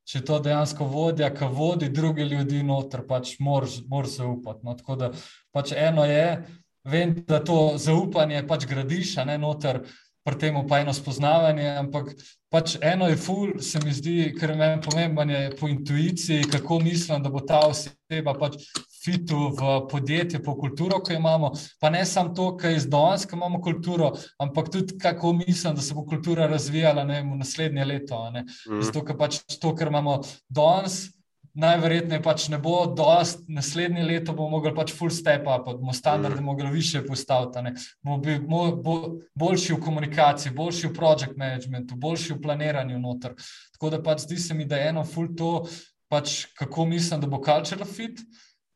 Če je to dejansko vodja, ki vodi druge ljudi noter, pač moraš zaupati. No, tako da pač eno je, vem, da to zaupanje pač gradiš, ne noter, pri tem pa eno spoznavanje, ampak pač eno je ful, se mi zdi, ker je meni pomembno po intuiciji, kako mislim, da bo ta oseba pač fitu v podjetje, po kulturo, ki jo imamo. Pa ne samo to, kar je iz danes, ki imamo kulturo, ampak tudi kako mislim, da se bo kultura razvijala ne, v naslednje leto. Mm. Zato, ker pač to, kar imamo danes najverjetneje pač ne bo dost, naslednje leto bomo mogli pač full step up, bomo standarde mm. mogli više postaviti, bomo bi, mo, bo, boljši v komunikaciji, boljši v project managementu, boljši v planiranju noter. Tako da pač zdi se mi, da je eno full to, pač kako mislim, da bo cultural fit,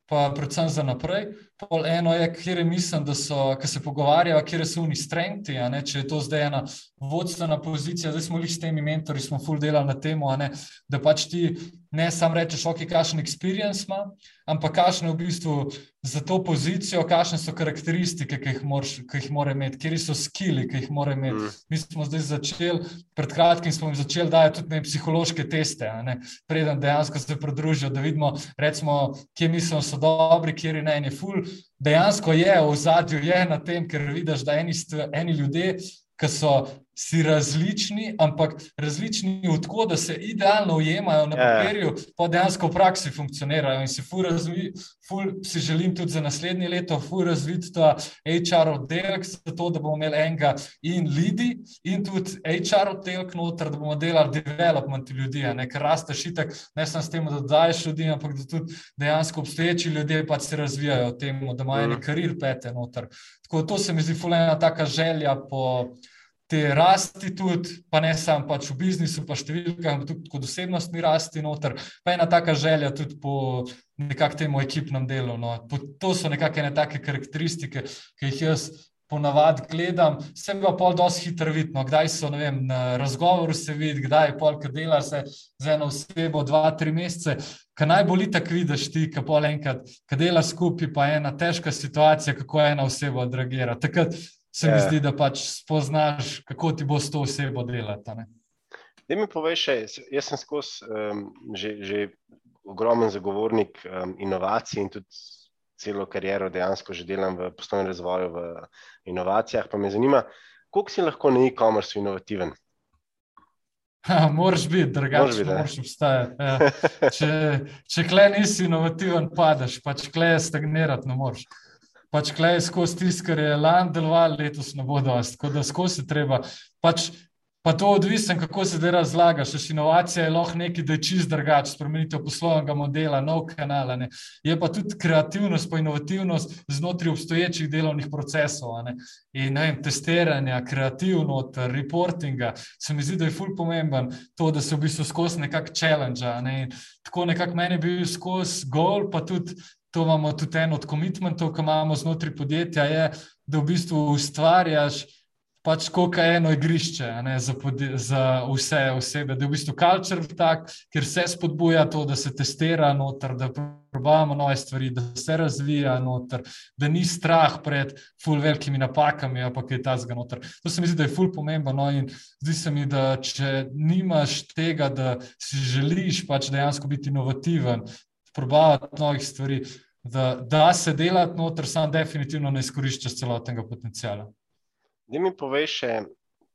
pa predvsem za naprej. Pol eno je, kjer mislim, da so, ki se pogovarjajo, kjer so oni strengti, če je to zdaj ena vodstvena pozicija, zdaj smo jih s temi mentori, smo full delali na tem, da pač ti ne samo rečeš, ok, kakšen experience ima, ampak kakšne v bistvu za to pozicijo, kakšne so karakteristike, ki jih, moraš, ki jih mora imeti, kje so skili, ki jih mora imeti. Mm. Mi smo zdaj začeli, pred kratkim smo jim začeli dajati tudi ne, psihološke teste, ne, preden dejansko se pridružijo, da vidimo, recimo, kje mislijo, so dobri, kje ne, in je full dejansko je v zadju, je na tem, ker vidiš, da eni, eni ljudje, ki so si različni, ampak različni v tako, da se idealno ujemajo na ja. papirju, pa dejansko v praksi funkcionirajo. In si, razvi, ful, si želim tudi za naslednje leto, ful razviti ta HR oddelek, zato da bomo imeli enega in ljudi, in tudi HR oddelek noter, da bomo delali development ljudi, ne ker raste šitek, ne samo s tem, da daješ ljudi, ampak da tudi dejansko obstoječi ljudje pač se razvijajo v tem, da imajo mm. karir pete noter. Tako to se mi zdi fulena taka želja po te rasti tudi, pa ne samo pač v biznisu, pa številkah, tudi kot osebnostni rasti noter, pa ena taka želja tudi po nekakšnem temu ekipnem delu. No. To so nekakšne take karakteristike, ki jih jaz ponavadi gledam, se pa pol dosti hitro vidno, kdaj so, vem, na razgovoru se vidi, kdaj je pol, ki dela se z eno osebo dva, tri mesece, kaj najbolj tako vidiš ti, ki pol enkrat, ki dela skupaj, pa je ena težka situacija, kako ena oseba odreagira. Takrat se mi ja. zdi, da pač spoznaš, kako ti bo s to osebo delati. Da mi poveš, jaz sem skozi um, že, že ogromen zagovornik um, inovacij in tudi celo kariero dejansko že delam v poslovnem razvoju, v inovacijah. Pa me zanima, koliko si lahko na e-commerce inovativen? Moraš biti, drugače ne moreš obstajati. Ja. Če, če kle nisi inovativen, padeš, pač kle stagnirati ne moreš pač klej skozi tisto, kar je lani delovalo, letos ne bo dosti. Tako da skozi treba. Pač, pa to odvisno, kako se zdaj razlagaš. Še inovacija je lahko nekaj, da je čist drugače, spremenitev poslovnega modela, nov kanal. Ne. Je pa tudi kreativnost, pa inovativnost znotraj obstoječih delovnih procesov. Ne. In ne vem, testiranja, kreativnost, reportinga. Se mi zdi, da je ful pomemben to, da se v bistvu skozi nekak challenge. Ne. Tako nekako meni je bil skozi gol, pa tudi to imamo tudi en od komitmentov, ki imamo znotraj podjetja, je, da v bistvu ustvarjaš pač kot eno igrišče ne, za, za vse osebe, da je v bistvu culture tak, ker se spodbuja to, da se testira noter, da probujemo nove stvari, da se razvija noter, da ni strah pred ful velikimi napakami, ampak je ta zga noter. To se mi zdi, da je ful pomembno. No, in zdi se mi, da če nimaš tega, da si želiš pač dejansko biti inovativen, probavati novih stvari, da, da se delati noter, sam definitivno ne izkoriščaš celotnega potencijala. Da mi poveš,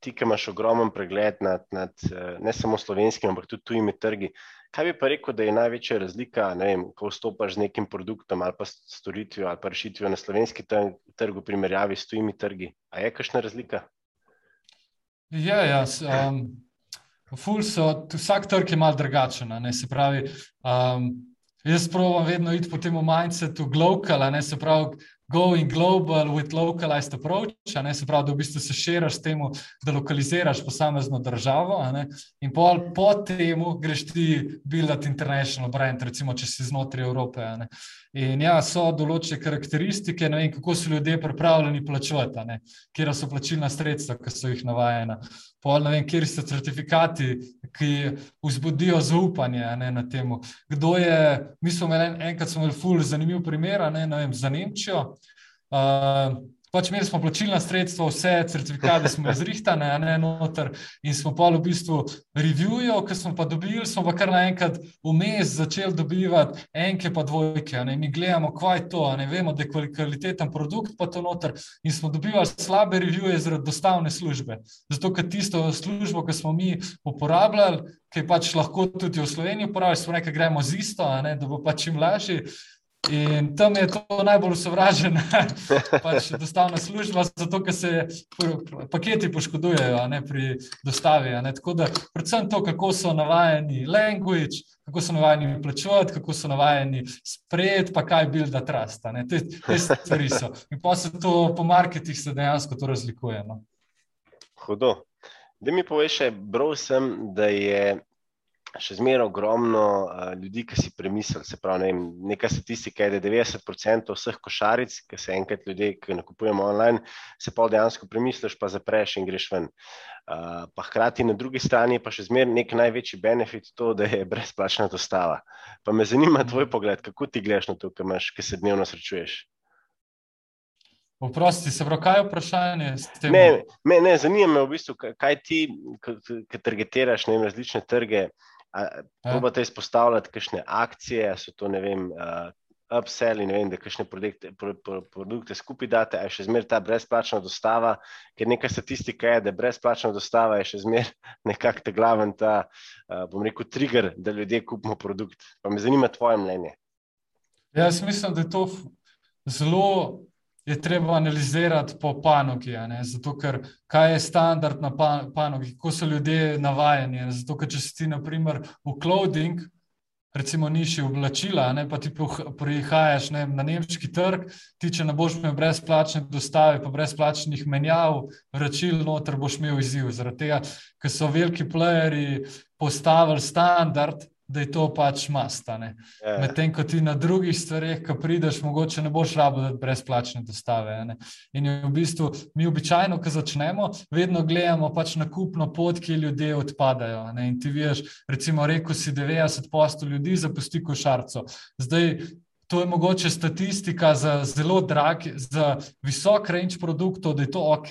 ti, ki imaš ogromen pregled nad, nad ne samo slovenskimi, ampak tudi tujimi trgi. Kaj bi pa rekel, da je največja razlika, vem, ko vstopaš z nekim produktom ali pa storitvijo ali pa rešitvijo na slovenski trg v primerjavi s tujimi trgi? A je kakšna razlika? Ja, ja. Um, so, vsak trg je mal drugačen. Se pravi, um, Jaz pravim vedno iti po tem mindsetu global, ne se pravi, going global with localized approach, ne se pravi, da v bistvu se širiš s tem, da lokaliziraš posamezno državo. In pol, po tem greš ti buildati international brand, recimo, če si znotraj Evrope. In ja, so določene karakteristike, ne vem, kako so ljudje pripravljeni plačevati, kje so plačilna sredstva, ki so jih navajena. Pol, ne vem, kje so certifikati, ki vzbudijo zaupanje ne, na tem. Kdo je, mi smo imeli en, enkrat, smo imeli ful, zanimiv primer, ne, ne vem, za Nemčijo. Uh, pač imeli smo plačilna sredstva, vse certifikate smo izrihtane, a ne noter in smo pa v bistvu revijo, ki smo pa dobili, smo pa kar naenkrat vmes začeli dobivati enke pa dvojke, mi gledamo, kaj je to, ne vemo, da je kvaliteten produkt pa to noter in smo dobivali slabe revije zaradi dostavne službe. Zato, ker tisto službo, ki smo mi uporabljali, ki pač lahko tudi v Sloveniji uporabljali, smo rekli, gremo z isto, ne, da bo pač čim lažje. In tam je to najbolj sovražena pač dostavna služba, zato ker se paketi poškodujejo ne, pri dostavi. Tako da, predvsem to, kako so navajeni language, kako so navajeni plačevati, kako so navajeni sprejeti, pa kaj bil da trust. Te, te stvari so. In pa se to po marketih se dejansko to razlikuje. No. Hudo. Da mi poveš, bral sem, da je še zmeraj ogromno uh, ljudi, ki si premislijo. Se pravi, ne vem, neka statistika je, da 90% vseh košaric, ki se enkrat ljudje, ki nakupujemo online, se pa dejansko premisliš, pa zapreš in greš ven. Uh, pa hkrati na drugi strani pa še zmeraj nek največji benefit to, da je brezplačna dostava. Pa me zanima tvoj pogled, kako ti gledaš na to, kar imaš, ki se dnevno srečuješ. Vprosti se, prav, kaj je vprašanje? Ne, me, ne, zanima me v bistvu, kaj ti, ki targetiraš ne, različne trge, uh, Probate ja. izpostavljati kakšne akcije, so to ne vem, uh, upsell ne vem, da kakšne produkte, pro, pro, produkte skupaj date, a je še zmeraj ta brezplačna dostava, ker neka statistika je, da brezplačna dostava je še zmeraj nekako ta glaven ta, uh, bom rekel, trigger, da ljudje kupimo produkt. Pa me zanima tvoje mnenje. Ja, jaz mislim, da je to zelo je treba analizirati po panogi. Zato, ker kaj je standard na panogi, kako so ljudje navajeni. Zato, ker če si ti, na primer, v clothing, recimo, niši oblačila, ne, pa ti prihajaš ne, na nemški trg, ti, če ne boš imel brezplačne dostave, pa brezplačnih menjav, vračil, noter boš imel izziv. Zaradi tega, ker so veliki playeri postavili standard da je to pač mastane. Yeah. Ja. Medtem ko ti na drugih stvareh, ki prideš, mogoče ne boš rabo dati brezplačne dostave. Ne? In v bistvu mi običajno, ko začnemo, vedno gledamo pač na kupno pot, ki ljudje odpadajo. Ne? In ti veš, recimo, rekel si 90% ljudi zapusti košarco. Zdaj, To je mogoče statistika za zelo drag, za visok range produktov, da je to ok.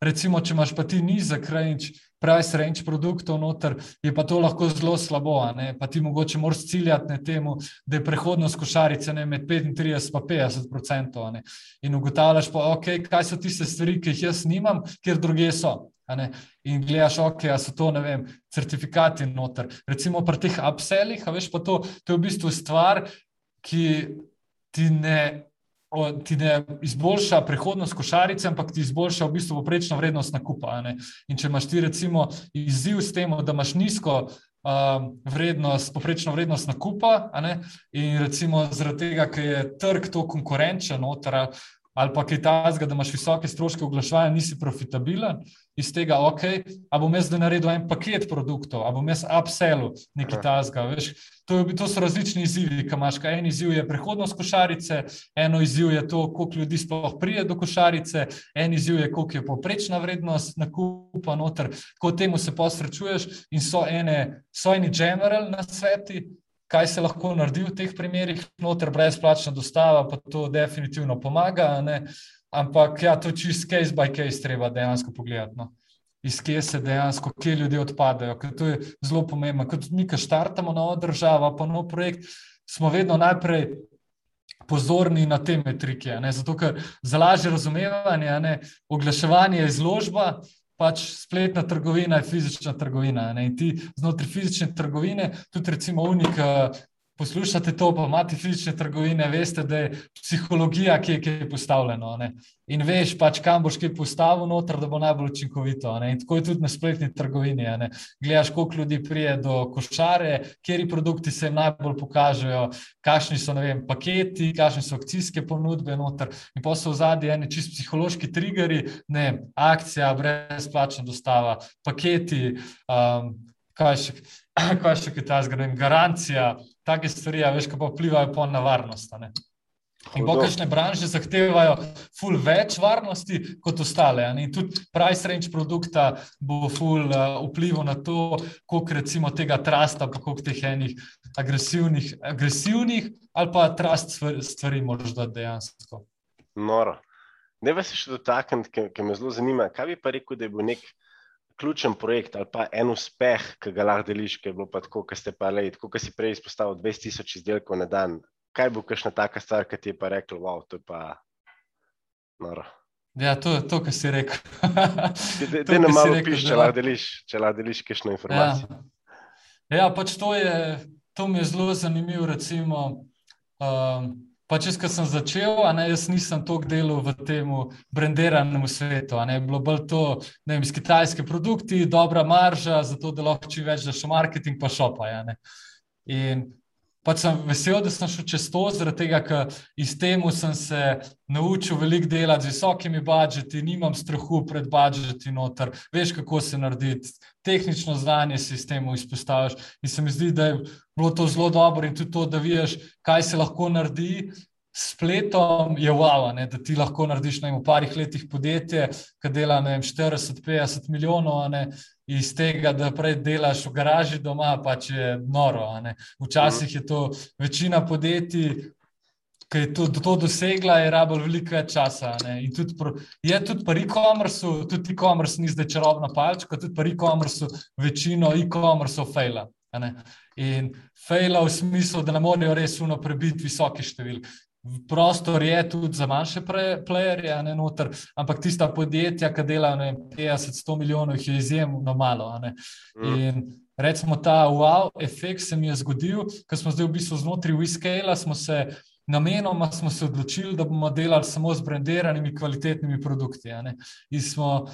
Recimo, če imaš pa ti nizek range, price range produktov noter, je pa to lahko zelo slabo. Pa ti mogoče moraš ciljati na temu, da je prehodnost košarice ne, med 35 in 50 odstotkov. In ugotavljaš pa, okay, kaj so tiste stvari, ki jih jaz nimam, ker druge so. In gledaš, ok, a so to, ne vem, certifikati noter. Recimo pri teh upsellih, a veš pa to, to je v bistvu stvar, ki ti ne ti ne izboljša prihodnost košarice, ampak ti izboljša v bistvu poprečno vrednost nakupa. In če imaš ti recimo izziv s tem, da imaš nizko um, vrednost, poprečno vrednost nakupa, in recimo zaradi tega, ker je trg to konkurenčen, noter, ali pa kaj tasga, da imaš visoke stroške oglaševanja, nisi profitabilen, iz tega, ok, a bom jaz zdaj naredil en paket produktov, a bom jaz upselil nekaj tasga. Veš, to, je, to so različni izzivi, ki imaš. En izziv je prihodnost košarice, eno izziv je to, koliko ljudi sploh prije do košarice, en izziv je, koliko je poprečna vrednost nakupa noter. Tako temu se posrečuješ in so ene, so eni general na sveti, kaj se lahko naredi v teh primerih, noter brezplačna dostava, pa to definitivno pomaga. Ne? Ampak ja, to čist case by case, treba dejansko pogledati. No? Iz kje se dejansko, kje ljudje odpadajo. To je zelo pomembno. Kot mi, ki štartamo novo državo, pa nov projekt, smo vedno najprej pozorni na te metrike. Zato, ker za lažje razumevanje, ne, oglaševanje je izložba, pač spletna trgovina je fizična trgovina. Ne? In ti znotraj fizične trgovine, tudi recimo unik. Poslušate to, pa imate fizične trgovine, veste, da je psihologija, ki je, ki je postavljena. In veš, pač, kam boš kaj postavil noter, da bo najbolj učinkovito. Ne? In tako je tudi na spletni trgovini. Gledaš, koliko ljudi prije do košare, kjeri produkti se jim najbolj pokažejo, kakšni so vem, paketi, kakšne so akcijske ponudbe noter. In pa so v zadnji eni čist psihološki triggeri, ne, akcija, brezplačna dostava, paketi, um, kaj še, kaj še kaj ta zgradem, garancija, take stvari, veš, pa vplivajo po na varnost. In pokažne branže zahtevajo ful več varnosti kot ostale. Tudi price range produkta bo ful uh, vplival na to, koliko recimo tega trasta, pa koliko teh enih agresivnih, agresivnih ali pa trust stvari moraš dati dejansko. Noro. Ne vas še dotakniti, ker me zelo zanima, kaj bi pa rekel, da je bil nek ključen projekt ali pa en uspeh, ki ga lahko deliš, ki je bilo pa tako, kot ste pa le, tako kot si prej izpostavil 20 tisoč izdelkov na dan. Kaj bo kakšna taka stvar, ki ti je pa rekel, wow, to je pa noro. Ja, to je to, kar si rekel. Ti ne malo piš, če lahko deliš, če lahko deliš kakšno informacijo. Ja, ja pač to je, to mi je zelo zanimivo, recimo, um, Pa če sem začel, ne, jaz nisem toliko delal v tem brendiranem svetu. Ne, bilo bolj to, da imaš kitajske produkti, dobra marža, zato da lahko čim več daš v marketing, pa šopa. Ja, in pač sem vesel, da sem šel čez to, zaradi tega, ker iz temu sem se naučil veliko delati z visokimi budžeti, nimam strahu pred budžeti noter, veš, kako se narediti, tehnično znanje si s tem izpostaviš. In se mi zdi, da je bilo to zelo dobro in tudi to, da vidiš, kaj se lahko naredi. Spletom je wow, ne, da ti lahko narediš ne, v parih letih podjetje, ki dela 40-50 milijonov, ne, iz tega, da prej delaš v garaži doma, pa če je noro. Včasih je to večina podjetij, ki je to, to dosegla, je rabljeno veliko več časa. Tudi pro, je tudi pri e-commerce, tudi e-commerce ni zdaj čarobna palčka, tudi pri e-commerce večino e-commerce fejla. In fejla v smislu, da ne morejo res uno prebiti visoke številke. Prostor je tudi za manjše playerje, ne noter, ampak tista podjetja, ki delajo 50-100 milijonov, jih je izjemno malo. Mm. In recimo ta wow efekt se mi je zgodil, ker smo zdaj v bistvu znotraj WeScale, smo se namenoma smo se odločili, da bomo delali samo z brendiranimi kvalitetnimi produkti. In smo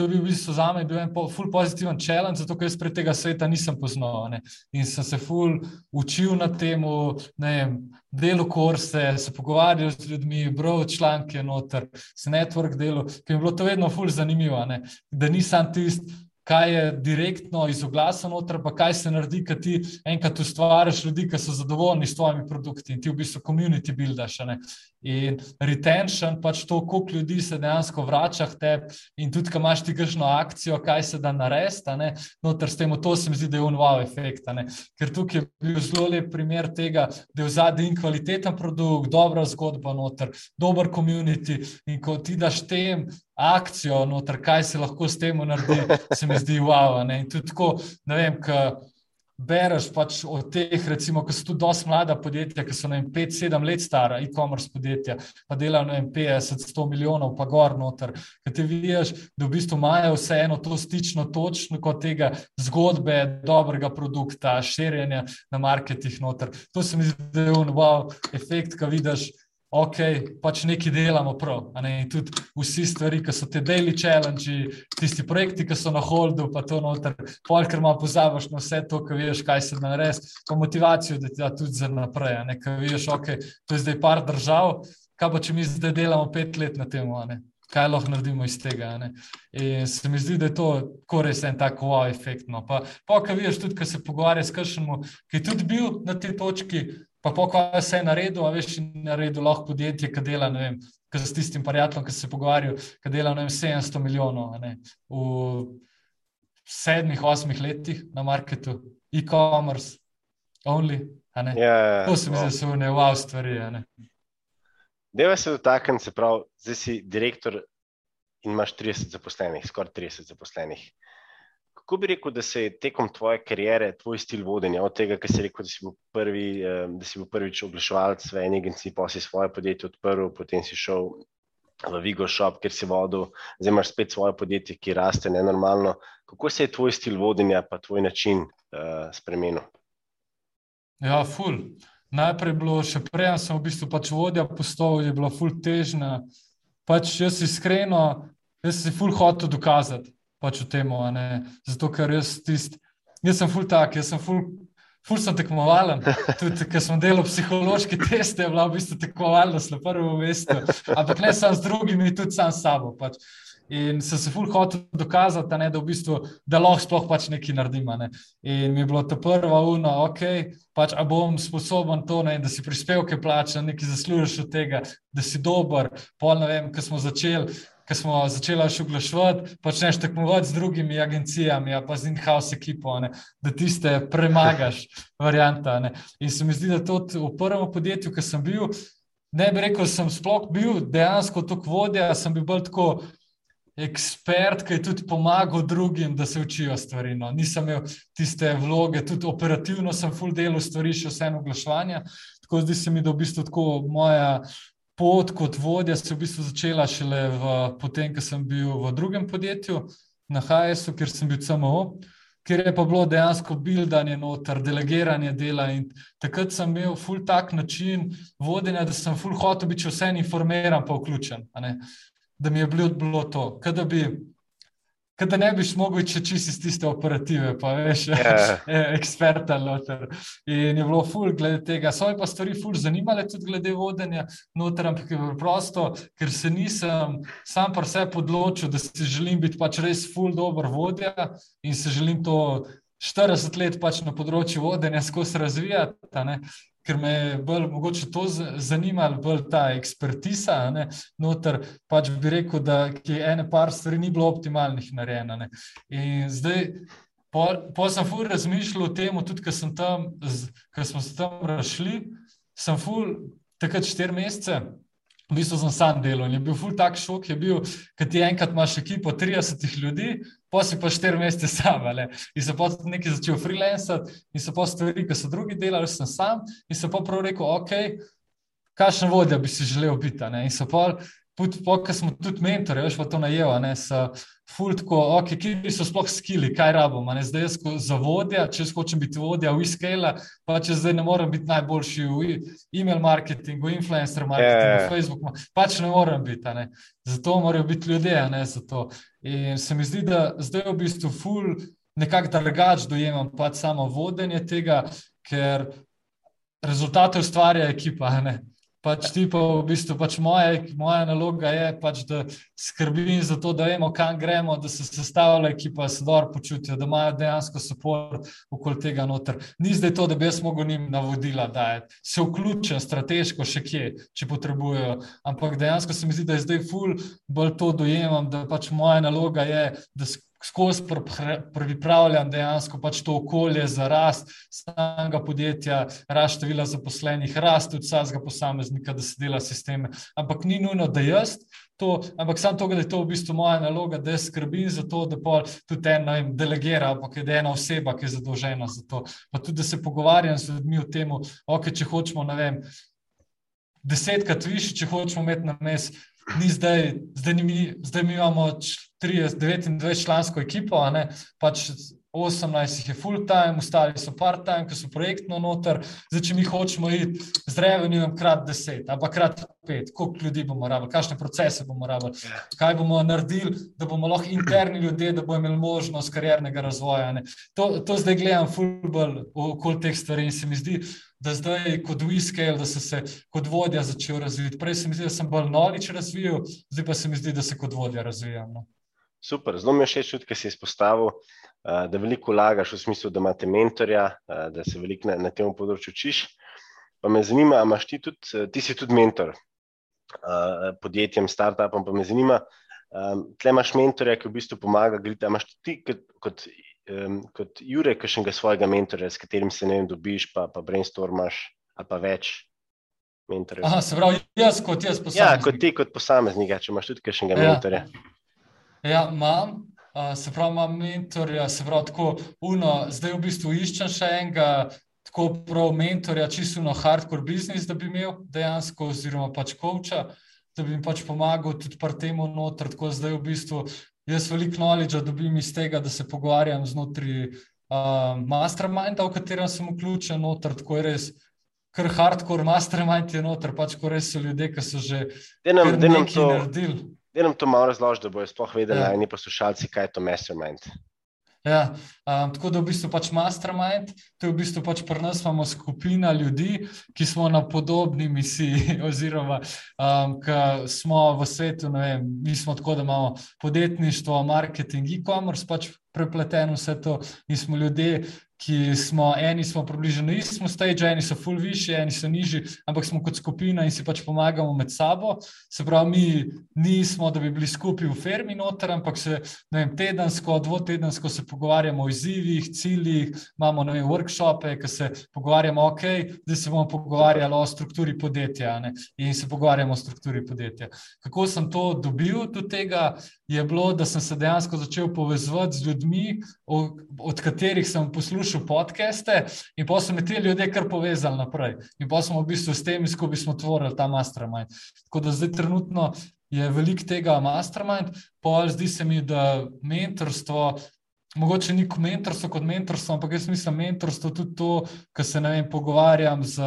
To je bil v bistvu za me en ful pozitiven challenge, zato ker jaz pred tega sveta nisem poznal. Ne? In sem se ful učil na tem, delu kurse, se pogovarjal z ljudmi, bral članke noter, se network delo, ki mi je bilo to vedno ful zanimivo, ne? da nisem tisti kaj je direktno iz oglasa noter, pa kaj se naredi, kad ti enkrat ustvariš ljudi, ki so zadovoljni s tvojimi produkti in ti v bistvu community buildaš. In retention, pač to, koliko ljudi se dejansko vrača k tebi, in tudi, ko imaš ti kakšno akcijo, kaj se da narediti, noter s tem, to se mi zdi, da je unvow efekt. Ker tukaj je bil zelo lep primer tega, da je v zadnji in kvaliteten produkt, dobra zgodba noter, dober community in ko ti daš tem akcijo, noter, kaj se lahko s tem naredi, se mi zdi. Ne? In tudi tako, ne vem, kaj bereš pač o teh, recimo, ki so tudi dosti mlada podjetja, ki so na 5-7 let stara, e-commerce podjetja, pa delajo na 50-100 milijonov, pa gor noter. Ker ti vidiš, da v bistvu imajo vseeno to stično točno kot tega zgodbe, dobrega produkta, širjenja na marketih noter. To se mi zdi, da je un wow efekt, ki vidiš ok, pač nekaj delamo prav. Ne? Tudi vsi stvari, ki so te daily challenge, tisti projekti, ki so na holdu, pa to noter, polk, ker malo pozabiš na vse to, ki veš, kaj se naredi, pa motivacijo, da ti da tudi za naprej. Ker veš, ok, to je zdaj par držav, kaj pa če mi zdaj delamo pet let na tem. Kaj lahko naredimo iz tega? In se mi zdi, da je to res en tak wow efekt. No. Pa, pa kaj vidiš, tudi, ko se pogovarjaš s kršem, ki je tudi bil na tej točki, pa pokaj vse je naredil, a veš, naredil lahko podjetje, ki dela, ne vem, ki s tistim prijateljem, ki se pogovarjal, ki dela, ne vem, 700 milijonov, ne, v sedmih, osmih letih na marketu, e-commerce, only. Ja, ja, ja. To se mi zdi, da so ne wow stvari. Deva se dotakniti, se pravi, zdaj si direktor in imaš 30 zaposlenih, skoraj 30 zaposlenih. Kako bi rekel, da se je tekom tvoje kariere, tvoj stil vodenja, od tega, kar si rekel, da si bil, prvi, da si bil prvič oglaševalec v eni agenciji, pa si svoje podjetje odprl, potem si šel v Vigo Shop, kjer si vodil, zdaj imaš spet svoje podjetje, ki raste nenormalno. Kako se je tvoj stil vodenja, pa tvoj način uh, spremenil? Ja, ful. Najprej je bilo, še prej sem v bistvu pač vodja postal, je bilo ful težna. Pač jaz iskreno, jaz si ful hotel dokazati pač v tem. Zato, ker jaz, tist, jaz sem full tak, jaz sem full. Ful sem tekmovalen, tudi ker sem delal psihološki test, je bila v bistvu tekmovalnost na prvem mestu, ampak ne samo z drugimi, tudi sam s sabo. Pač. In sem se ful hotel dokazati, ne, da, v bistvu, da lahko sploh pač nekaj naredim. Ne. In mi je bilo to prva ura, ok, pač, a bom sposoben to, ne, da si prispevke plačam, nekaj zaslužiš od tega, da si dober. Pol ne vem, ko smo začeli ki smo začeli še oglaševati, počneš tekmovati z drugimi agencijami, pa z in-house ekipo, ne, da tiste premagaš, varianta. Ne. In se mi zdi, da tudi v prvem podjetju, ki sem bil, ne bi rekel, sem sploh bil dejansko tako vodja, sem bil bolj tako ekspert, ki je tudi pomagal drugim, da se učijo stvari. No. Nisem imel tiste vloge, tudi operativno sem full delo stvari, še vseeno oglaševanja. Tako zdi se mi, da v bistvu tako moja. Pot kot vodja se je v bistvu začela šele v, potem, ko sem bil v drugem podjetju, na HSU, kjer sem bil CMO, kjer je pa bilo dejansko buildanje noter, delegiranje dela. In takrat sem imel full tak način vodenja, da sem full hotel biti vse informiran, pa vključen da mi je bilo, bilo to. Kaj da, bi, da ne bi mogel če čisti iz tiste operative, pa veš, yeah. Ja. eksperta noter. In je bilo ful glede tega. So pa stvari ful zanimale tudi glede vodenja noter, ampak je preprosto, ker se nisem sam pa vse podločil, da si želim biti pač res ful dober vodja in se želim to 40 let pač na področju vodenja skozi razvijati ker me je bolj mogoče to zanimalo, bolj ta ekspertiza. Noter pač bi rekel, da je ena par stvari ni bilo optimalnih narejena. In zdaj, po, po sem ful razmišljal o tem, tudi ko tam, ko smo se tam rašli, sem ful takrat štiri mesece. V bistvu sem sam delal in je bil ful tak šok, je bil, kad ti enkrat imaš ekipo 30 ljudi, pa si pa štiri mesece sam. Ali? In se potem nekaj začel freelancati, in se potem stvari, ki so drugi delali, sem sam. In se pa prav rekel, ok, kakšen vodja bi si želel biti. In se pa, ker smo tudi mentori, veš pa to najel, ne so fultko, ok, kje so sploh skili, kaj rabimo. Zdaj jaz za vodja, če hočem biti vodja v e-scale, pa če zdaj ne morem biti najboljši v e-mail marketingu, influencer marketingu, yeah. Facebooku, pač ne morem biti. Ne. Zato morajo biti ljudje, ne za to. In se mi zdi, da zdaj v bistvu ful nekako drugače dojemam pač samo vodenje tega, ker rezultate ustvarja ekipa. Ne. Pač ti pa v bistvu pač moja, moja naloga je, pač, da skrbim za to, da vemo, kam gremo, da se sestavlja ekipa, da se dobro počutijo, da imajo dejansko podporo okoli tega noter. Ni zdaj to, da bi jaz mogel njim navodila dajati, se vključen strateško še kje, če potrebujejo. Ampak dejansko se mi zdi, da je zdaj ful bolj to dojemam, da pač moja naloga je, da skozi pripravljam dejansko pač to okolje za rast samega podjetja, rast števila zaposlenih, rast tudi vsakega posameznika, da se dela sisteme. Ampak ni nujno, da jaz. To, ampak samo to, da je to v bistvu moja naloga, da skrbim za to, da tudi ena delegira, ampak je ena oseba, ki je zadolžena za to. Pa tudi, da se pogovarjam z ljudmi o tem, okay, če hočemo, ne vem, desetkrat više, če hočemo imeti na mestu ni zdaj, zdaj, ni mi, zdaj mi imamo 30, 29 člansko ekipo, pač 18 jih je full time, ostali so part time, ki so projektno noter. Zdaj, če mi hočemo iti z revenjem krat 10, ampak krat 5, koliko ljudi bomo rabili, kakšne procese bomo rabili, kaj bomo naredili, da bomo lahko interni ljudje, da bomo imeli možnost kariernega razvoja. To, to zdaj gledam full bolj okoli teh stvari in se mi zdi, da zdaj kot Wiskel, da sem se kot vodja začel razvijati. Prej se mi zdi, da sem bolj nolič razvijal, zdaj pa se mi zdi, da se kot vodja razvijam. No. Super, zelo mi je všeč ki si izpostavil, da veliko vlagaš v smislu, da imaš mentorja, da se veliko na, na tem področju učiš. Pa me zanima, imaš ti tudi, ti si tudi mentor podjetjem, startupom, pa me zanima, tle imaš mentorja, ki v bistvu pomaga, gledaj, imaš ti kot, kot kot Jurek, kakšnega svojega mentorja, s katerim se ne vem, dobiš, pa, pa brainstormaš, ali pa več mentorjev. Aha, se pravi, jaz kot jaz posameznik. Ja, kot ti kot posameznik, če imaš tudi kakšnega ja. mentorja. Ja, imam. Uh, se pravi, imam mentorja, se pravi, tako uno, zdaj v bistvu iščem še enega. Tako prav mentorja, čisto hardcore biznis, da bi imel dejansko, oziroma pač koča, da bi mi pač pomagal tudi pri tem noter. Tako zdaj v bistvu jaz veliko knowledge dobim iz tega, da se pogovarjam znotraj uh, masterminda, v katerem sem vključen, noter, tako je res. Ker hardcore mastermind je noter, pač ko res so ljudje, ki so že nekaj naredili. Da nam to malo razloži, da bojo sploh vedeli, ja. najni poslušalci, kaj je to mastermind. Ja, um, tako da v bistvu pač mastermind, to je v bistvu pač pri nas imamo skupina ljudi, ki smo na podobni misiji, oziroma um, ki smo v svetu, ne vem, mi smo tako, da imamo podjetništvo, marketing, e-commerce, pač prepleteno vse to in smo ljudje, ki smo, eni smo približno na istem stage, eni so full višji, eni so nižji, ampak smo kot skupina in si pač pomagamo med sabo. Se pravi, mi nismo, da bi bili skupaj v fermi noter, ampak se vem, tedensko, dvotedensko se pogovarjamo o izzivih, ciljih, imamo vem, workshope, ki se pogovarjamo, ok, zdaj se bomo pogovarjali o strukturi podjetja ne, in se pogovarjamo o strukturi podjetja. Kako sem to dobil do tega? Je bilo, da sem se dejansko začel povezovati z ljudmi, od katerih sem poslušal podcaste in pa so me ti ljudje kar povezali naprej. In pa smo v bistvu s tem, ko bi smo tvorili ta mastermind. Tako da zdaj trenutno je veliko tega mastermind, pa zdi se mi, da mentorstvo. Mogoče ni mentorstvo kot mentorstvo, ampak jaz mislim, da je mentorstvo tudi to, kar se vem, pogovarjam z,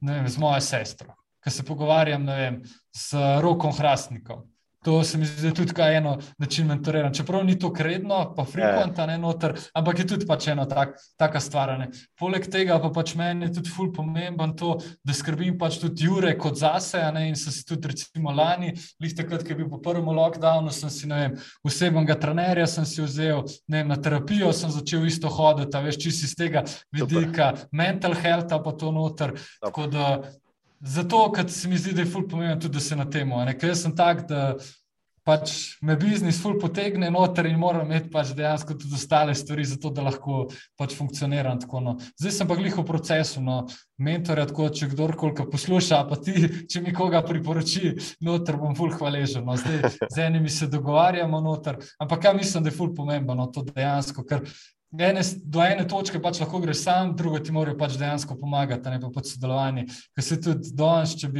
vem, z mojo sestro, kar se pogovarjam vem, z rokom Hrastnikom. To se mi zdi tudi eno način mentoriranja. Čeprav ni to kredno, pa frekventa, ne noter, ampak je tudi pač ena tak, taka stvar. Ne. Poleg tega pa pač meni je tudi ful pomemben to, da skrbim pač tudi Jure kot zase. Ne, in sem si tudi recimo lani, lih takrat, ki je bil po prvem lockdownu, sem si ne vem, osebnega trenerja sem si vzel, ne vem, na terapijo sem začel isto hoditi, veš, čisi iz tega vidika, Super. mental health pa to noter. Super. Tako da Zato, ker se mi zdi, da je ful pomembno tudi, da se na tem. Ker sem tak, da pač me biznis ful potegne noter in moram imeti pač dejansko tudi ostale stvari, zato da lahko pač funkcioniram. Tako, no. Zdaj sem pa glih v procesu, no, mentorja, tako če kdorkoli posluša, pa ti, če mi koga priporoči, noter bom ful hvaležen. No. Zdaj z enimi se dogovarjamo noter, ampak ja mislim, da je ful pomembno no, to dejansko, ker ene, do ene točke pač lahko greš sam, drugo ti morajo pač dejansko pomagati, ne pa pač sodelovanje. Ker se tudi danes, če,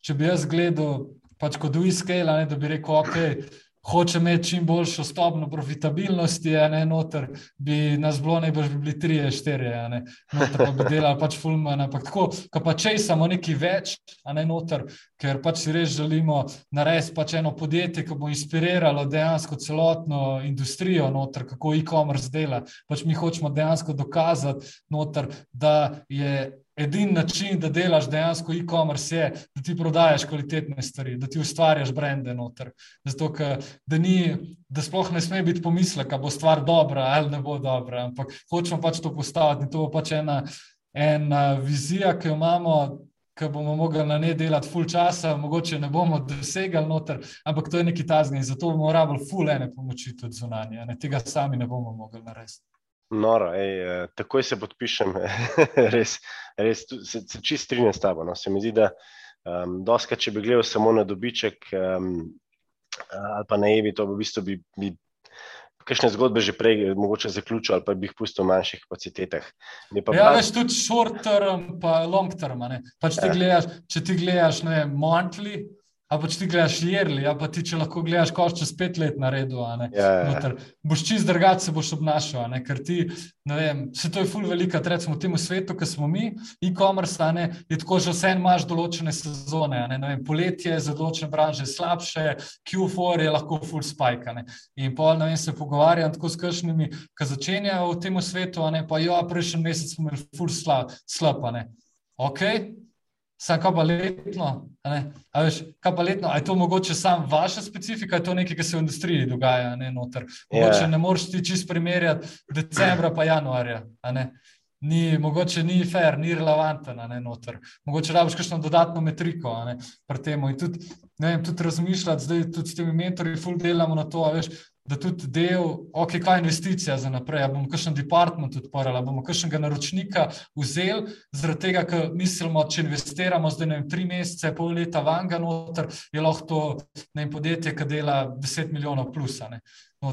če bi jaz gledal pač kot uiskela, da bi rekel, ok hoče imeti čim boljšo stopno profitabilnosti, ne noter, bi nas bilo najbolj bi bili tri, štiri, ne. Noter, pa bi delali pač fulman, ampak tako, ko pa če samo nekaj več, a ne noter, ker pač si res želimo narediti pač eno podjetje, ki bo inspiriralo dejansko celotno industrijo noter, kako e-commerce dela, pač mi hočemo dejansko dokazati noter, da je Edini način, da delaš dejansko e-commerce, je, da ti prodajaš kvalitetne stvari, da ti ustvarjaš brende noter. Zato, da, ni, da sploh ne sme biti pomislek, da bo stvar dobra ali ne bo dobra, ampak hočemo pač to postaviti. In to bo pač ena, ena vizija, ki jo imamo, ki bomo mogli na ne delati full časa, mogoče ne bomo dosegali noter, ampak to je neki tazgen in zato bomo rabili full ene pomoči tudi zunanje. Ne? Tega sami ne bomo mogli narediti. Noro, ej, eh, takoj se podpišem, res, res se, se čist strinjam s tabo. No. Se mi zdi, da um, doska, če bi gledal samo na dobiček um, ali pa na Evi, to bi v bistvu bi, bi kakšne zgodbe že prej mogoče zaključil ali pa bi jih pustil v manjših kapacitetah. Ja, veš, tudi short term pa long term. Pač ti ja. gledaš, če ti gledaš, ne vem, monthly, A pa če ti gledaš jerli, a pa ti če lahko gledaš, ko čez pet let na redu, ja, ja. boš čist drugače se boš obnašal, ker ti, ne vem, se to je ful velika, recimo v tem svetu, ki smo mi, e-commerce, je tako, že vse imaš določene sezone, ne, ne vem, poletje za določene branže slabše, Q4 je lahko ful spike, ne. in pol, ne vem, se pogovarjam tako s kršnimi, ki začenjajo v tem svetu, ne, pa jo, prejšnji mesec smo imeli ful slab, slab, ne. Ok, Sam kaj pa letno, a veš, kaj pa letno, a je to mogoče sam vaša specifika, je to nekaj, kar se v industriji dogaja, ne noter. Mogoče yeah. Ja. ne moreš ti čist primerjati decembra pa januarja. Ni, mogoče ni fair, ni relevanten, ne noter. Mogoče rabiš kakšno dodatno metriko, pri temu. In tudi, ne vem, tudi razmišljati, zdaj tudi s temi mentori ful delamo na to, veš, da tudi del, ok, kaj je investicija za naprej, ali bomo kakšen department odprli, ali bomo kakšnega naročnika vzeli, zaradi tega, ker mislimo, če investiramo zdaj vem, tri mesece, pol leta vanga noter, je lahko to vem, podjetje, ki dela 10 milijonov plusa.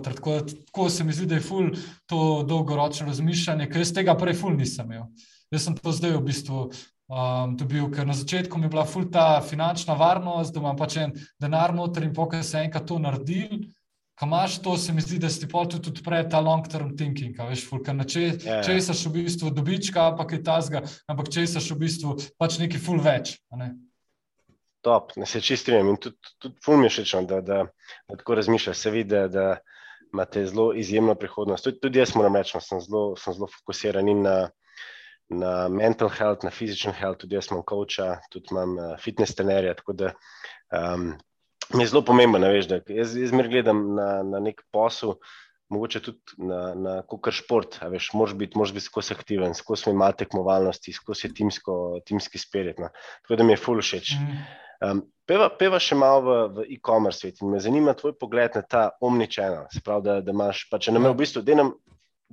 Tako, tako se mi zdi, da je ful to dolgoročno razmišljanje, ker jaz tega prej ful nisem imel. Jaz sem to zdaj v bistvu. Um, dobil, ker na začetku mi je bila ful ta finančna varnost, da imam pač en denar noter in pokaj se enkrat to naredil, Ko imaš to, se mi zdi, da ti pol tudi odpre ta long-term thinking. Veš, fulka, če ja, ja. si v bistvu dobička, pa kaj tasga, ampak če si v bistvu pač neki ful več. Ne? Top, ne se čistrim in tudi, tudi ful mi je všeč, no, da, da, da tako razmišljaš. Se vidi, da, da imate zelo izjemno prihodnost. Tudi, tudi jaz moram reči, no, sem, zelo, sem zelo fokusiran in na, na mental health, na physical health, tudi jaz imam coacha, tudi imam uh, fitness trenerja. Tako da um, mi je zelo pomembno, veš, da jaz, jaz mir gledam na, na nek posel, mogoče tudi na, na kar šport. Veš, moraš biti, moraš biti skozi aktiven, skozi imati tekmovalnosti, skozi timsko, timski spirit. No. Tako da mi je ful všeč. Um, peva, peva še malo v, v e-commerce svet in me zanima tvoj pogled na ta omničena. Se pravi, da, da imaš, pa če nam je v bistvu, da nam.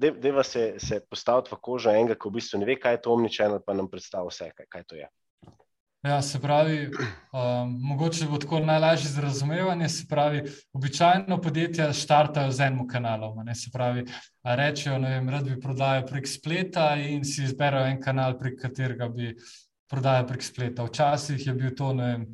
Deva se, se postaviti v kožo enega, ki v bistvu ne ve, kaj je to omničeno, pa nam predstavlja vse, kaj, kaj to je. Ja, se pravi, um, mogoče bo tako najlažje za razumevanje. Se pravi, običajno podjetja štartajo z enim kanalom. Ne, se pravi, rečejo, da bi prodajali prek spleta in si izberejo en kanal, prek katerega bi prodajali prek spleta. Včasih je bil to, ne vem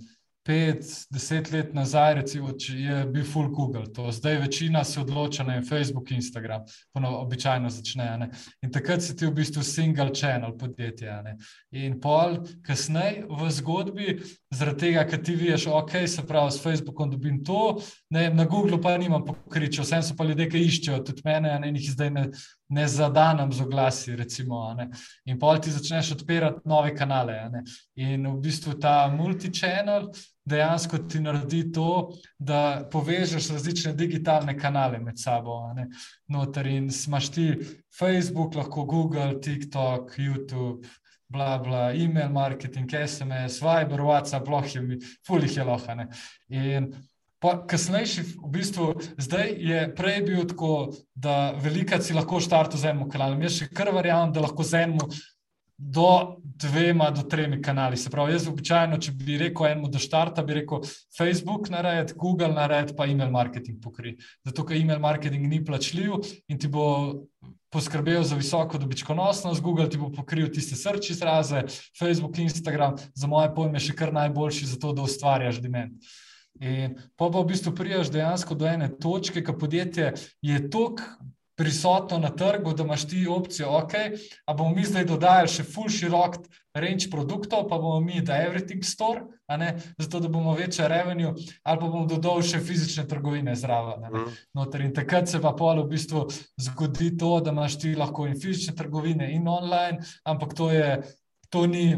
pet, deset let nazaj, recimo, je bil full Google. To. Zdaj večina se odloča na Facebook, Instagram, ponovno običajno začne. Ne? In takrat si ti v bistvu single channel podjetje. Ne? In pol, kasneje v zgodbi, zaradi tega, ker ti vidiš, ok, se pravi, s Facebookom dobim to, ne, na Googlu pa nimam pokriča, vsem so pa ljudje, ki iščejo tudi mene, ne, in jih zdaj ne, ne zadanem z oglasi. Recimo, in pol ti začneš odpirati nove kanale. In v bistvu ta multi-channel dejansko ti naredi to, da povežeš različne digitalne kanale med sabo. Noter in imaš ti Facebook, lahko Google, TikTok, YouTube. Bla, bla, email marketing, SMS, Viber, WhatsApp, lohi, fulih je lohane. In kasnejši, v bistvu, zdaj je prej bil tako, da velika si lahko štartu z enim kanalom. Jaz še kar verjamem, da lahko z enim do dvema, do tremi kanali. Se pravi, jaz običajno, če bi rekel enemu, da štarta, bi rekel Facebook nared, Google nared, pa email marketing pokri. Zato, ker email marketing ni plačljiv in ti bo poskrbel za visoko dobičkonosnost, Google ti bo pokril tiste srči izraze, Facebook, Instagram, za moje pojme, še kar najboljši za to, da ustvarjaš dement. In pa v bistvu prijaš dejansko do ene točke, ki podjetje je toliko prisotno na trgu, da imaš ti opcijo, ok, a bomo mi zdaj dodajali še full širok range produktov, pa bomo mi da everything store, ne, zato da bomo večja revenue, ali pa bomo dodali še fizične trgovine zraven. Mm. In takrat se pa pol v bistvu zgodi to, da imaš ti lahko in fizične trgovine in online, ampak to je, to ni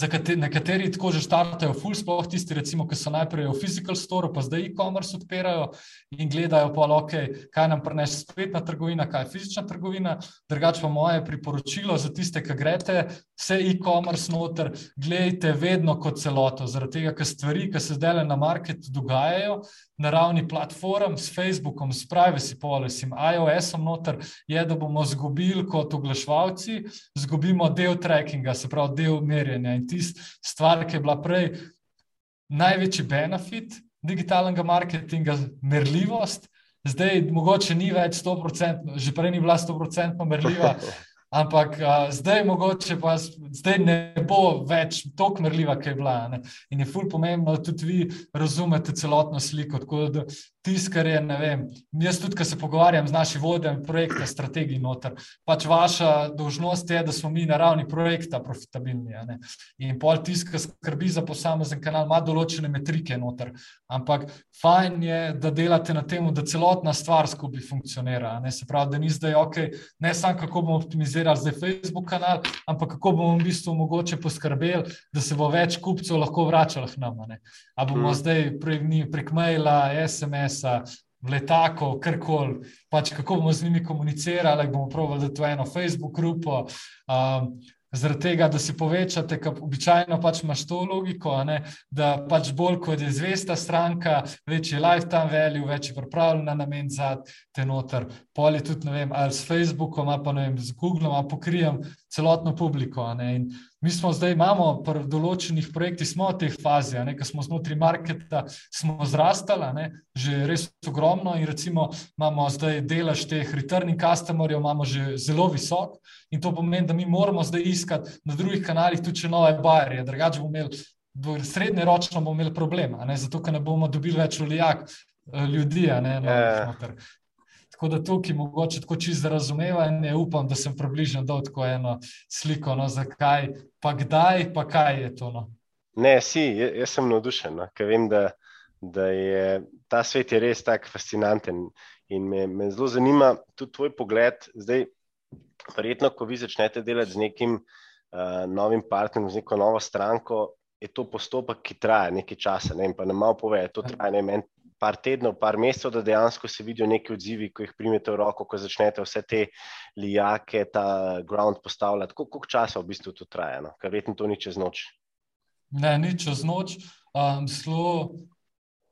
kateri, nekateri tako že štartajo, full sploh tisti, recimo, ki so najprej v physical store, pa zdaj e-commerce odpirajo in gledajo, pa, okay, kaj nam prinese spletna trgovina, kaj je fizična trgovina. Drugače pa moje priporočilo za tiste, ki greste vse e-commerce noter, gledajte vedno kot celoto, zaradi tega, ker stvari, ki se zdaj na marketu dogajajo, na ravni platform, s Facebookom, s privacy policyjem, iOS-om noter, je, da bomo izgubili kot oglaševalci, izgubimo del trackinga, se pravi del merjenja in tisti stvar, ki je bila prej največji benefit digitalnega marketinga, merljivost. Zdaj, mogoče ni več 100%, že prej ni bila 100% merljiva, Ampak a, zdaj, mogoče pa zdaj ne bo več tako merljiva, kot je bila. Ne? In je fulj pomembno, da tudi vi razumete celotno sliko. Tako da tisto, kar je, ne vem, jaz tudi, ko se pogovarjam z našim vodjem projekta, strategij noter, pač vaša dožnost je, da smo mi na ravni projekta profitabilni. In pol tisto, ki skrbi za posamezen kanal, ima določene metrike noter. Ampak fajn je, da delate na tem, da celotna stvar skupaj funkcionira. Se pravi, da ni zdaj ok, ne samo kako bomo optimizirali zdaj Facebook kanal, ampak kako bomo v bistvu mogoče poskrbeli, da se bo več kupcev lahko vračalo k nam. Ali bomo hmm. zdaj prek, prek maila, SMS, SMS-a, letakov, karkoli, pač kako bomo z njimi komunicirali, bomo pravili, da je to eno Facebook grupo. Um, Zaradi tega, da si povečate, kot običajno pač imaš to logiko, ne, da pač bolj kot je zvesta stranka, večji lifetime value, več je pripravljena na namen za te noter. Pol je tudi, ne vem, ali s Facebookom, ali pa ne vem, z Googlom, pokrijem celotno publiko. Ne, Mi smo zdaj, imamo pri določenih projektih, smo v teh fazih, ki smo znotraj marketa, smo zrastali, ne, že res ogromno. In recimo imamo zdaj delež teh returning customerjev, imamo že zelo visok. In to pomeni, da mi moramo zdaj iskati na drugih kanalih tudi nove barje, drugače bomo imeli, srednjeročno bomo imeli problem, zato ker ne bomo dobili več eh, ljudi. Ne, no, Tako da tukaj mogoče tako čisto razumevanje, upam, da sem približno dal tako eno sliko, no, zakaj, pa kdaj, pa kaj je to. No. Ne, si, jaz sem navdušen, no, ker vem, da, da je ta svet je res tako fascinanten in me, me zelo zanima tudi tvoj pogled. Zdaj, verjetno, ko vi začnete delati z nekim uh, novim partnerjem, z neko novo stranko, je to postopek, ki traja nekaj časa. Ne, pa nam malo pove, to traja ne, en par tednov, par mesecev, da dejansko se vidijo neki odzivi, ko jih primete v roko, ko začnete vse te lijake, ta ground postavljati. Koliko časa v bistvu to traja? No? Ker verjetno to ni čez noč. Ne, ni čez noč. Um, zelo,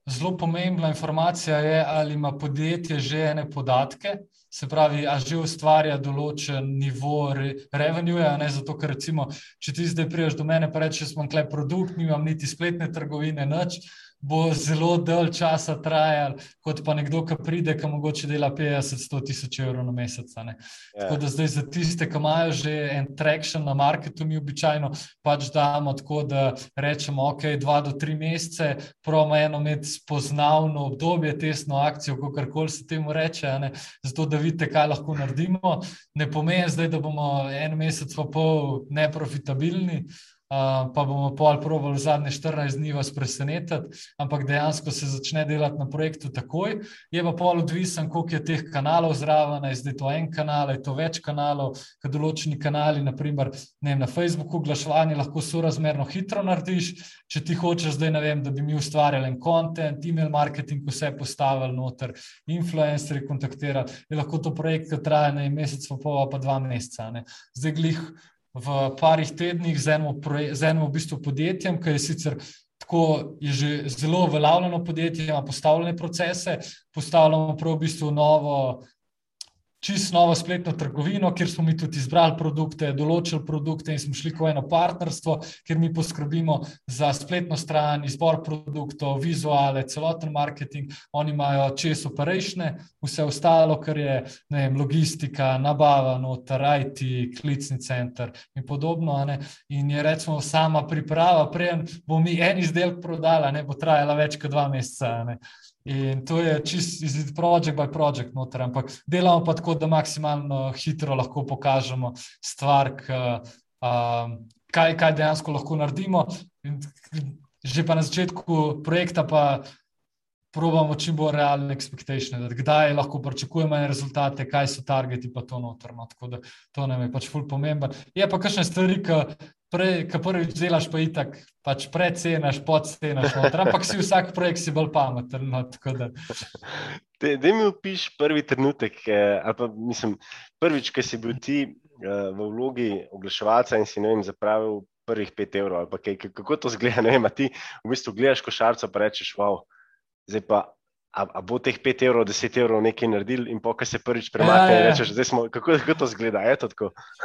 zelo pomembna informacija je, ali ima podjetje že ene podatke. Se pravi, a že ustvarja določen nivo re, revenue, ne zato, ker recimo, če ti zdaj priješ do mene, pa rečeš, imam klep produkt, nimam niti spletne trgovine, nič, bo zelo dolg časa trajal, kot pa nekdo, ki pride, ki mogoče dela 50-100 tisoč evrov na mesec. Yeah. Ja. Tako da zdaj za tiste, ki imajo že en traction na marketu, mi običajno pač damo tako, da rečemo, ok, dva do tri mesece, pravimo eno med spoznavno obdobje, tesno akcijo, kako koli se temu reče, zato da vidite, kaj lahko naredimo. Ne pomeni zdaj, da bomo en mesec pa pol neprofitabilni pa bomo pol provali zadnje 14 dni vas presenetiti, ampak dejansko se začne delati na projektu takoj. Je pa pol odvisen, koliko je teh kanalov zraven, je zdaj to en kanal, je to več kanalov, ker določeni kanali, naprimer ne, na Facebooku, oglaševanje lahko sorazmerno hitro narediš. Če ti hočeš zdaj, ne vem, da bi mi ustvarjali en kontent, email marketing, vse postavili noter, influencerji kontaktirali, je lahko to projekt, ki traja na mesec, pa pol, pa dva meseca. Ne. Zdaj glih v parih tednih z enim, z enim v bistvu podjetjem, ki je sicer tako je že zelo uveljavljeno podjetje, ima postavljene procese, postavljamo prav v bistvu novo čisto novo spletno trgovino, kjer smo mi tudi izbrali produkte, določili produkte in smo šli v eno partnerstvo, kjer mi poskrbimo za spletno stran, izbor produktov, vizuale, celoten marketing. Oni imajo čez operačne, vse ostalo, kar je vem, logistika, nabava, noter, IT, klicni center in podobno. In je recimo sama priprava, prej bomo mi en izdelek prodali, ne bo trajala več kot dva meseca. In to je čist iz project by project, noter, ampak delamo pa tako, da maksimalno hitro lahko pokažemo stvar, k, uh, kaj, kaj dejansko lahko naredimo. In že pa na začetku projekta pa probamo čim bolj realne expectations, kdaj lahko pričakujemo rezultate, kaj so targeti, pa to notrno. Tako da to nam je pač ful pomemben. Je pa kakšne stvari, ki prej, ki prvič delaš, pa itak, pač predcenaš, podcenaš, ampak si vsak projekt si bolj pameten. No, da mi opiš prvi trenutek, eh, ali pa mislim, prvič, ki si bil ti eh, v vlogi oglaševalca in si ne vem, zapravil prvih pet evrov, kaj, kako to zgleda, ne vem, ti v bistvu gledaš košarco, pa rečeš, wow, zdaj pa A, a bo teh 5 evrov, 10 evrov nekaj naredil, in pa, ko se prvič premakne, ja, ja. rečeš, smo, kako, kako to zgleda? To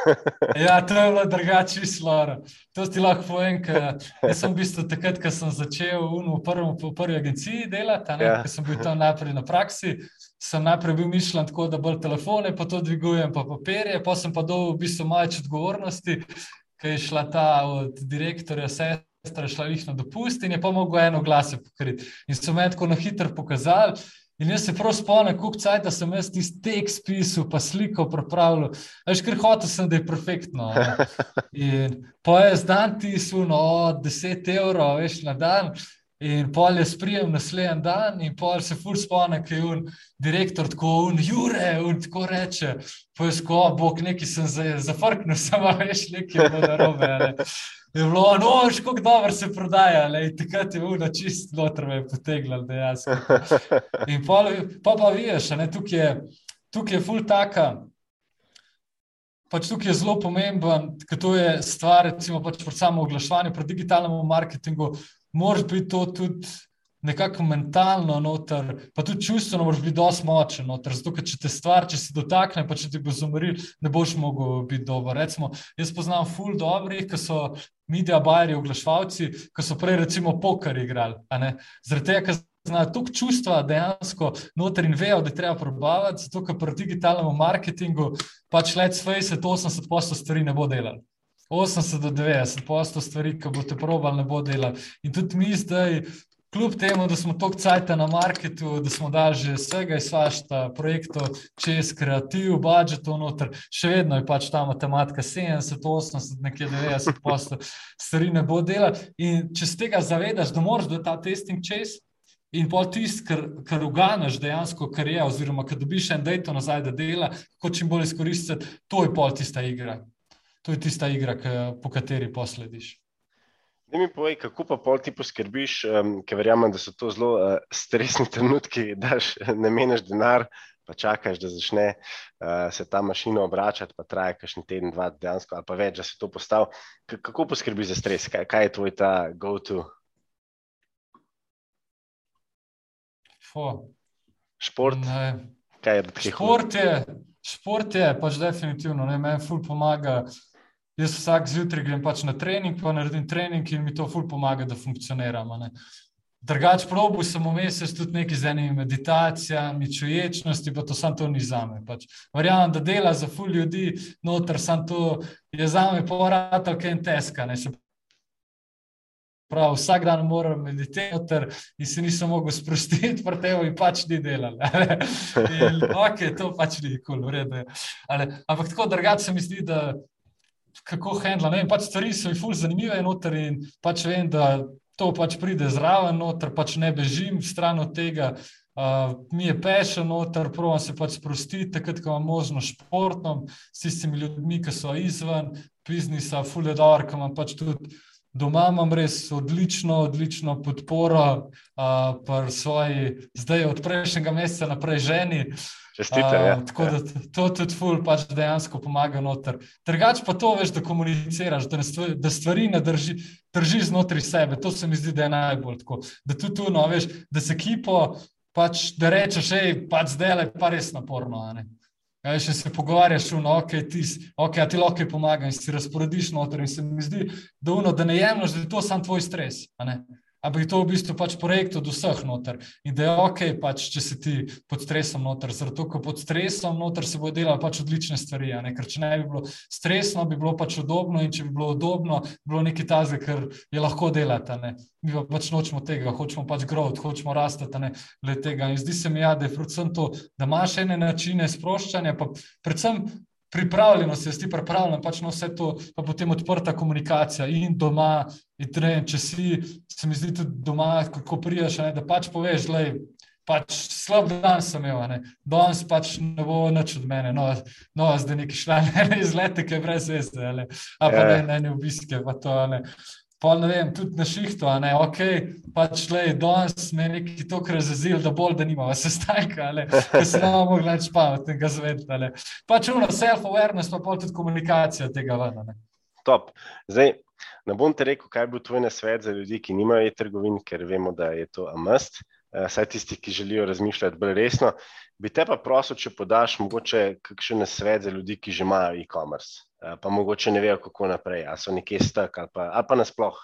ja, to je bilo drugače, sloro. To ti lahko povem, ker sem v bistvu takrat, ko sem začel v, prvem, v prvi agenciji delati, ja. ker sem bil tam najprej na praksi. Sem najprej bil mišljen tako, da bolj telefone, pa to dvigujem, pa papirje, pa sem pa dobil v bistvu majhne odgovornosti, ki je šla ta od direktorja, sestra sestra šla jih na dopust in je pa mogel eno glase pokriti. In so me tako na hitro pokazali. In jaz se prav spomnim, kako caj, da sem jaz tisti tekst pisal, pa sliko pripravljal. Veš, ker hotel sem, da je perfektno. In pa je zdan ti suno, 10 evrov, veš, na dan. In pol je sprijem naslednji dan, in pol se fur spomnim, ki je un direktor tako un, jure, un tako reče. Pa je sko, bog, neki sem zafrknil, samo veš, neki je bilo narobe. Ne je bilo, no, še kako dobro se prodaja, le takrat je bilo čist noter, me je potegnilo, dejansko. In pa pa, pa vidiš, ne, tukaj je, tukaj je full taka. Pač tukaj je zelo pomemben, ker to je stvar, recimo, pač pri samem oglaševanju, pri digitalnem marketingu, moraš biti to tudi nekako mentalno noter, pa tudi čustveno moraš biti dosti močen noter. Zato, ker če te stvar, če se dotakne, pa če ti bo zamoril, ne boš mogel biti dober. Recimo, jaz poznam full dobrih, ki so medija bajeri, oglaševalci, ki so prej recimo poker igrali. Zaradi tega, ker znajo toliko čustva dejansko noter in vejo, da je treba probavati, zato ker pri digitalnem marketingu pač let's face it, 80% stvari ne bo delal. 80 do 90% stvari, ki boste probali, ne bo delal. In tudi mi zdaj, kljub temu, da smo toliko cajta na marketu, da smo dali že vsega iz vašta projektov, čez kreativ, budžetov noter, še vedno je pač ta matematika 70, 80, nekje 90 posto, stvari ne bo dela. In če se tega zavedaš, da moraš do ta testing čez. In pol tisti, kar, kar uganeš dejansko, kar je, oziroma kar dobiš en dejto nazaj, da dela, kako čim bolj izkoristiti, to je pol tista igra. To je tista igra, po kateri poslediš. Ne mi povej, kako pa pol ti poskrbiš, um, ker verjamem, da so to zelo uh, stresni trenutki, da ne meneš denar, pa čakaš, da začne uh, se ta mašina obračati, pa traja kakšen teden, dva, dejansko, ali pa več, da se to postavi. Kako poskrbiš za stres, kaj, kaj je tvoj ta go-to? Šport. Je šport, je, šport je pač definitivno, ne, meni ful pomaga. Jaz vsak zjutraj grem pač na trening, pa naredim trening in mi to ful pomaga, da funkcioniram. Drugač, probu sem vmesel tudi nekaj z enimi meditacijami, čuječnosti, pa to sam to ni za me. Pač. Verjamem, da dela za ful ljudi, noter sam to je za me porata, kaj in teska. Ne. Se pravi, vsak dan moram meditirati in se nisem mogel sprostiti, te in pač ni delal. ok, to pač ni kul, cool, vredno. Ampak tako drugače se mi zdi, da kako handla, vem, pač stvari so mi ful zanimive noter in pač vem, da to pač pride zraven, noter pač ne bežim stran od tega. Uh, mi je pešen, noter, provam se pač sprostiti, takrat, ko imam možnost športnom, s tistimi ljudmi, ki so izven, biznisa, fuledor, ki imam pač tudi doma, imam res odlično, odlično podporo, uh, pa svoji, zdaj od prejšnjega meseca naprej ženi. Čestite, uh, tako da to tudi ful pač dejansko pomaga noter. Drugač pa to veš, da komuniciraš, da, stvari, da stvari ne drži, drži znotraj sebe. To se mi zdi, da je najbolj tako. Da tudi tu, no, veš, da se kipo, pač, da rečeš, hej, pač zdaj je pa res naporno. Ja, še se pogovarjaš, no, okay, ti, okay, ti lahko pomagaš si razporediš noter. In se mi zdi, da, uno, da ne jemliš, da je to sam tvoj stres ampak je to v bistvu pač projekt od vseh noter. In da je ok, pač, če si ti pod stresom noter, zato ker pod stresom noter se bo delalo pač odlične stvari. Ne? Ker če ne bi bilo stresno, bi bilo pač udobno in če bi bilo udobno, bi bilo nekaj tazga, ker je lahko delati. Ne? Mi pa pač nočemo tega, hočemo pač growth, hočemo rasti le tega. In zdi se mi, ja, da je predvsem to, da imaš ene načine sproščanja, pa predvsem pripravljenost, jaz ti pripravljam pač na vse to, pa potem odprta komunikacija in doma, in trener, če si, se mi zdi tudi doma, kako prijaš, ne, da pač poveš, da pač slab dan sem imel, danes pač ne bo nič od mene, no, no zdaj neki šla, ne izlete, ki je brez veste, ali pa ja. ne, ne, ne obiske, pa to ne. Pa ne vem, tudi na šihtu, ne, ok, pač le, danes me je neki to razrezil, da bolj, da nima sestanka, da se ne bomo mogli več spavati in ga zvedeti. Pač uno, self-awareness, pa tudi komunikacija tega ven. Top. Zdaj, ne bom te rekel, kaj bo tvoj nasvet za ljudi, ki nimajo e-trgovin, ker vemo, da je to a must, eh, saj tisti, ki želijo razmišljati bolj resno. Bi te pa prosil, če podaš mogoče kakšen nasvet za ljudi, ki že imajo e-commerce. Eh, pa mogoče ne vejo, kako naprej, ali so nekje stak ali pa, ali pa nasploh.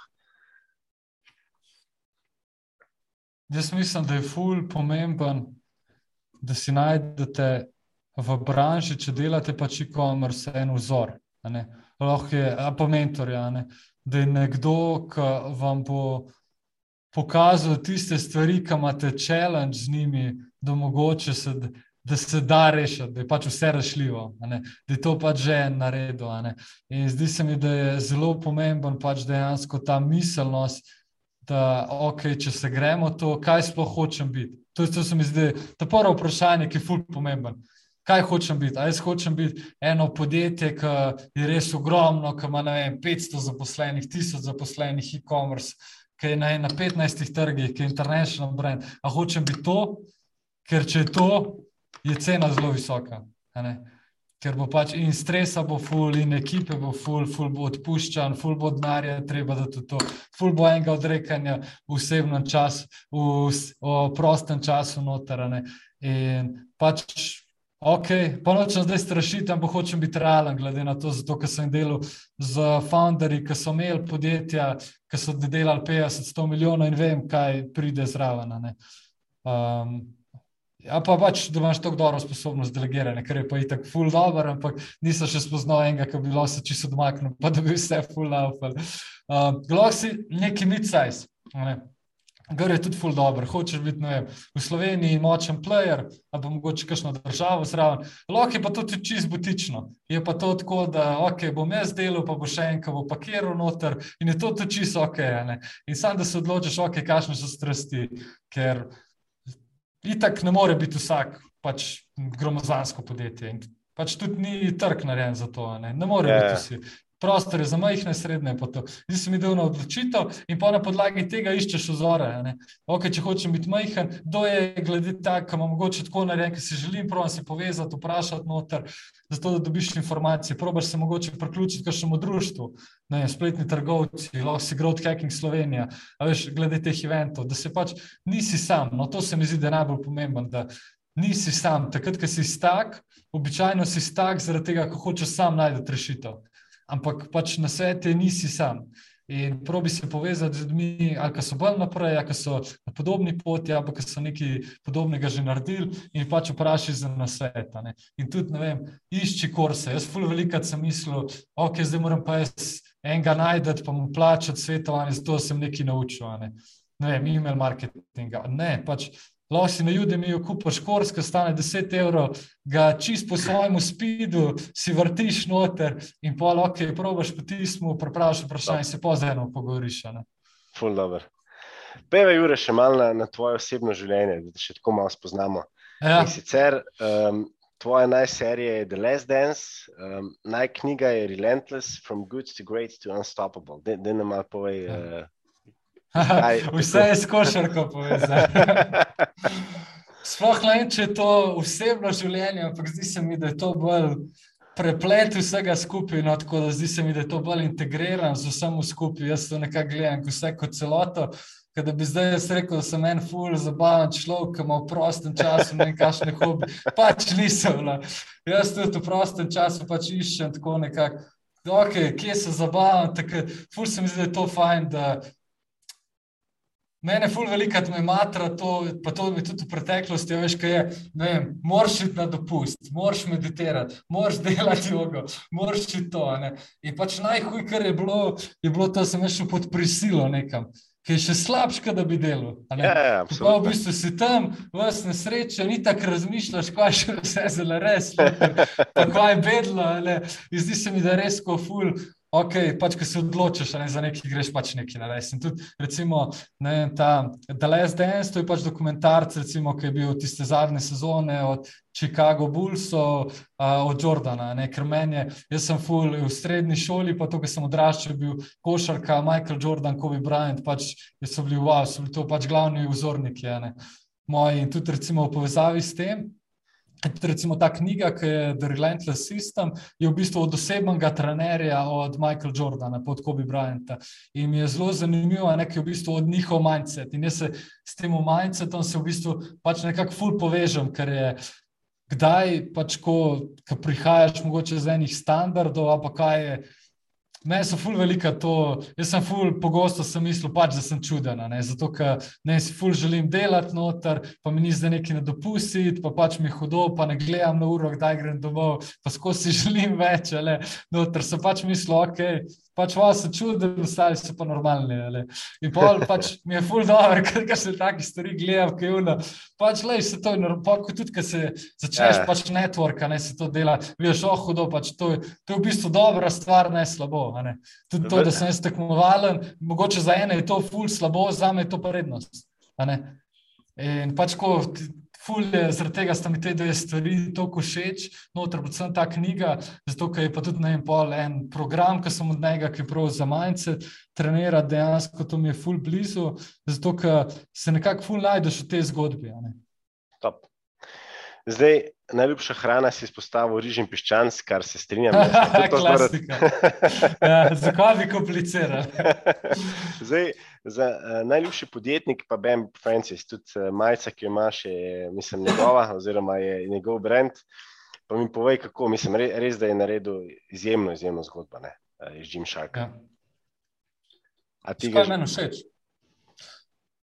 Jaz mislim, da je ful pomemben, da si najdete v branži, če delate pač e-commerce, en vzor. Lahko je, pa mentor, ja, da je nekdo, ki vam bo pokazal tiste stvari, ki imate challenge z njimi, da mogoče se da se da rešiti, da je pač vse rešljivo, da je to pač že naredilo. In zdi se mi, da je zelo pomemben pač dejansko ta miselnost, da ok, če se gremo to, kaj sploh hočem biti. To, to se mi zdi, da je prvo vprašanje, ki je fulp pomemben. Kaj hočem biti? A jaz hočem biti eno podjetje, ki je res ogromno, ki ima vem, 500 zaposlenih, 1000 zaposlenih, e-commerce, ki je na, na 15 trgih, ki je international brand. A hočem biti to, ker če je to, je cena zelo visoka. Ker bo pač in stresa bo ful, in ekipe bo ful, ful bo odpuščan, ful bo denarja, treba da to, ful bo enega odrekanja v osebnem času, v, v prostem času noterane. In pač, ok, pa nočem zdaj strašiti, ampak hočem biti realen, glede na to, zato, ker sem delal z founderji, ki so imeli podjetja, ki so delali 50-100 milijonov in vem, kaj pride zraven. Um, Ja, pa pač, da imaš tako dobro sposobnost delegiranja, ker je pa itak full dobro, ampak nisem še spoznal enega, ki bi lahko se čisto odmaknil, pa da bi vse full naupal. Uh, lahko si neki mid-size, ne? Gre tudi full dobro, hočeš biti vem, v Sloveniji močen player, ali pa mogoče kakšno državo zraven. Lahko je pa to tudi čisto butično. Je pa to tako, da ok, bom jaz delal, pa bo še enka bo pakiral noter in je to tudi čisto ok. Ne? In sam, da se odločiš, ok, kakšne so strasti, ker Itak ne more biti vsak pač gromozansko podjetje. In pač tudi ni trg narejen za to. Ne, ne more yeah. biti ja. vsi. Prostore za majhne, srednje. Zdaj si mi dal na odločitev in pa na podlagi tega iščeš vzore. Okay, če hočem biti majhen, kdo je glede tega, ima mogoče tako narejen, ki si želim, provam se povezati, vprašati noter, zato da dobiš informacije. Probaš se mogoče priključiti kakšnemu društvu, ne, spletni trgovci, lahko si Growth Hacking Slovenija, veš, glede teh eventov, da se pač nisi sam. No, to se mi zdi, da je najbolj pomembno, da nisi sam. Takrat, ko si stak, običajno si stak zaradi tega, ko hočeš sam najti rešitev ampak pač na svete nisi sam. In probi se povezati z ljudmi, ali so bolj naprej, ali so na podobni poti, ali pa so nekaj podobnega že naredili, in pač vprašaj za nasvet. In tudi, ne vem, išči kurse. Jaz, fulj velikrat sem mislil, ok, zdaj moram pa jaz enega najdete, pa mu plačati svetovanje, zato sem nekaj naučil. Ne, ne vem, e-mail marketinga. Ne, pač lahko si na Judemiju kupaš kurs, ki stane 10 evrov, ga čist po svojemu spidu, si vrtiš noter in pa lahko je probaš po tismu, prepraviš vprašanje in se pozeno pogovoriš. Ful dobro. Peve, Jure, še malo na, na tvoje osebno življenje, da te še tako malo spoznamo. Ja. In sicer um, tvoja najserija je The Last Dance, um, najknjiga je Relentless, From Good to Great to Unstoppable. Da ne malo povej. Ja. Uh, Vse je s košarko povezano. Sploh ne vem, če je to osebno življenje, ampak zdi se mi, da je to bolj preplet vsega skupaj. No, tako da zdi se mi, da je to bolj integrirano z vsem skupaj. Jaz to nekako gledam, vse kot celoto. Da bi zdaj jaz rekel, da sem en ful, zabaven človek, ki ima v prostem času nekakšne hobi. Pač nisem. Ne. Jaz tudi v prostem času pač iščem tako nekako. Okay, kje se zabavam, tako ful se mi zdi, da je to fajn, da Mene ful veliko, da me matra to, pa to mi tudi v preteklosti, veš, kaj je. Ne vem, moraš iti na dopust, moraš meditirati, moraš delati jogo, moraš iti to. Ne? In pač najhuj, kar je bilo, je bilo to, da sem šel pod prisilo nekam. Ki je še slabše, da bi delal. Ja, ja, pa v bistvu si tam, vas nesreča, ni tako razmišljaš, kaj še vse zelo res, pa kaj je bedlo. Zdi se mi, da res ko ful ok, pač, ko se odločiš ne, za nekaj, greš pač nekaj narediti. In tudi, recimo, ne, ta The Last Dance, to je pač dokumentarc, recimo, ki je bil tiste zadnje sezone od Chicago Bullsov, uh, od Jordana, ne, ker meni je, jaz sem full v srednji šoli, pa to, ker sem odraščal, bil košarka, Michael Jordan, Kobe Bryant, pač so bili wow, so bili to pač glavni vzorniki, ne, moji in tudi, recimo, v povezavi s tem. Recimo ta knjiga, ki je The Relentless System, je v bistvu od osebnega trenerja od Michaela Jordana, pod Kobe Bryanta. In mi je zelo zanimivo, da je v bistvu od njihov mindset. In jaz se s tem mindsetom se v bistvu pač nekako ful povežem, ker je kdaj pač, ko, ko prihajaš mogoče z enih standardov, pa kaj je. Meni so ful velika to, jaz sem ful pogosto sem mislil, pač, da sem čuden, zato ker ne si ful želim delati noter, pa mi ni zdaj nekaj na dopustiti, pa pač mi je hudo, pa ne gledam na uro, kdaj grem domov, pa skozi si želim več, noter sem pač mislil, ok, pač vas se čudim, ostali so pa normalni. Ali. In pol pač mi je ful dobro, ker se take stvari gledam, ki je uno. Pač lej se to, pa tudi, ker se začneš yeah. pač network, ne se to dela, veš, oh, hudo, pač to, to je v bistvu dobra stvar, ne slabo. Ne. Tudi to, da sem jaz tekmovalen, mogoče za ene je to ful slabo, za me je to prednost. In pač ko fulje, zaradi tega sta mi te dve stvari tako všeč, noter predvsem ta knjiga, zato ker je pa tudi ne en pol en program, ki sem od njega, ki je prav za manjce, trenira dejansko, to mi je ful blizu, zato ker se nekako ful najdeš v tej zgodbi. Top. Zdaj, najljubša hrana si izpostavil riž in piščanc, kar se strinjam. Ja, Klasika. ja, zakaj bi komplicirali? Zdaj, za uh, najljubši podjetnik pa Ben Francis, tudi uh, majica, ki jo imaš, je mislim, njegova, oziroma je njegov brand. Pa mi povej, kako, mislim, res, res da je naredil izjemno, izjemno zgodbo, ne, uh, iz Jim Sharka. Ja. Ti ga meni všeč?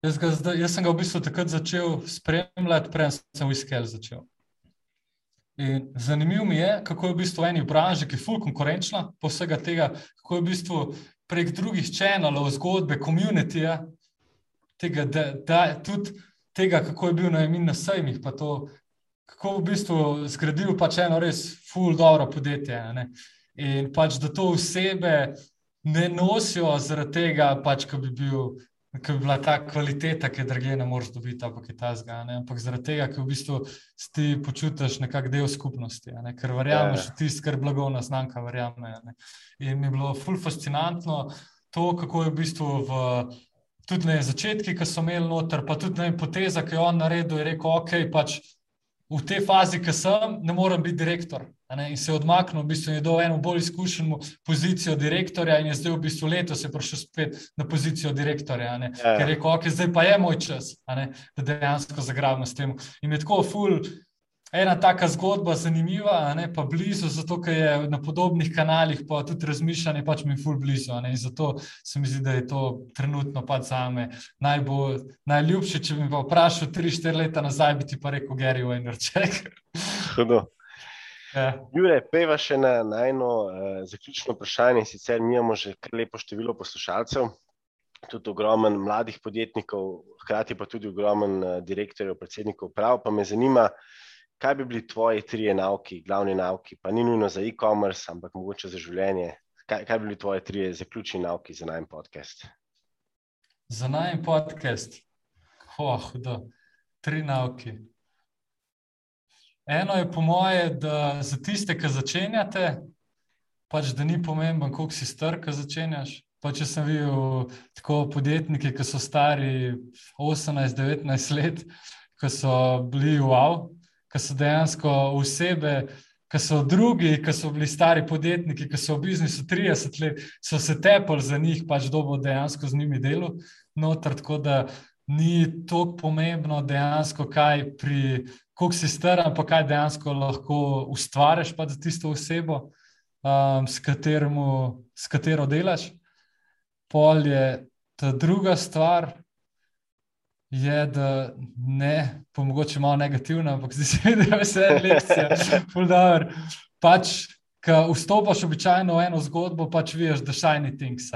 Jaz, ga, jaz sem ga v bistvu takrat začel spremljati, prej sem v Iskel začel. In zanimivo mi je, kako je v bistvu eni branži, ki je fully konkurenčna, po vsega tega, kako je v bistvu prek drugih čenalov, zgodbe, komunitija, tega, da, da, tudi tega, kako je bil na emin na sejmih, pa to, kako v bistvu zgradil pač eno res fully dobro podjetje. Ne? In pač, da to osebe ne nosijo zaradi tega, pač, ko bi bil ki bi bila ta kvaliteta, ki je drage ne moreš dobiti, ampak je ta zgane. Ampak zaradi tega, ker v bistvu ti počutiš nekak del skupnosti, ne? ker verjameš ja. v tisto, kar blagovna znamka verjame. Ne? In mi je bilo ful fascinantno to, kako je v bistvu v. Tudi na začetku, ki so imeli noter, pa tudi na poteza, ki je on naredil, je rekel: OK, pač v tej fazi, ki sem, ne morem biti direktor. In se je odmaknil, v bistvu je dal eno bolj izkušeno pozicijo direktorja, in je zdaj v bistvu letos prišel spet na pozicijo direktorja. Ja. Ker je rekel, ok, zdaj pa je moj čas, da dejansko zagrabim s tem. In je tako ful. Ena taka zgodba, zanimiva, ne, pa blizu, zato ker je na podobnih kanalih, pa tudi razmišljanje, pač mi je ful blizu. Ne, zato se mi zdi, da je to trenutno pač za me najbolj najljubše. Če bi me vprašal, tri, štiri leta nazaj, bi ti pa rekel, Gary Waynerček. Hudo. Ja. Jure, peva še na, na eno uh, zaključno vprašanje. Sicer mi imamo že kar lepo število poslušalcev, tudi ogromen mladih podjetnikov, hkrati pa tudi ogromen uh, direktorjev, predsednikov prav. Pa me zanima, kaj bi bili tvoji trije nauki, glavni nauki, pa ni nujno za e-commerce, ampak mogoče za življenje. Kaj, kaj bi bili tvoji trije zaključni nauki za najem podcast? Za najem podcast, oh, da, tri nauki. Eno je po moje, da za tiste, ki začenjate, pač da ni pomemben, koliko si star, ki začenjaš. Pa če sem videl tako podjetnike, ki so stari 18-19 let, ki so bili wow, ki so dejansko osebe, ki so drugi, ki so bili stari podjetniki, ki so v biznisu 30 let, so se tepali za njih, pač dobo dejansko z njimi delo. Notar, tako da ni tako pomembno dejansko, kaj pri koliko si star, pa kaj dejansko lahko ustvariš za tisto osebo, um, s, katermu, s katero delaš. Pol je ta druga stvar, je, da ne, pa mogoče malo negativna, ampak zdi se mi, da je vse lekcija. Pač, ko vstopaš običajno v eno zgodbo, pač vidiš, da shiny things.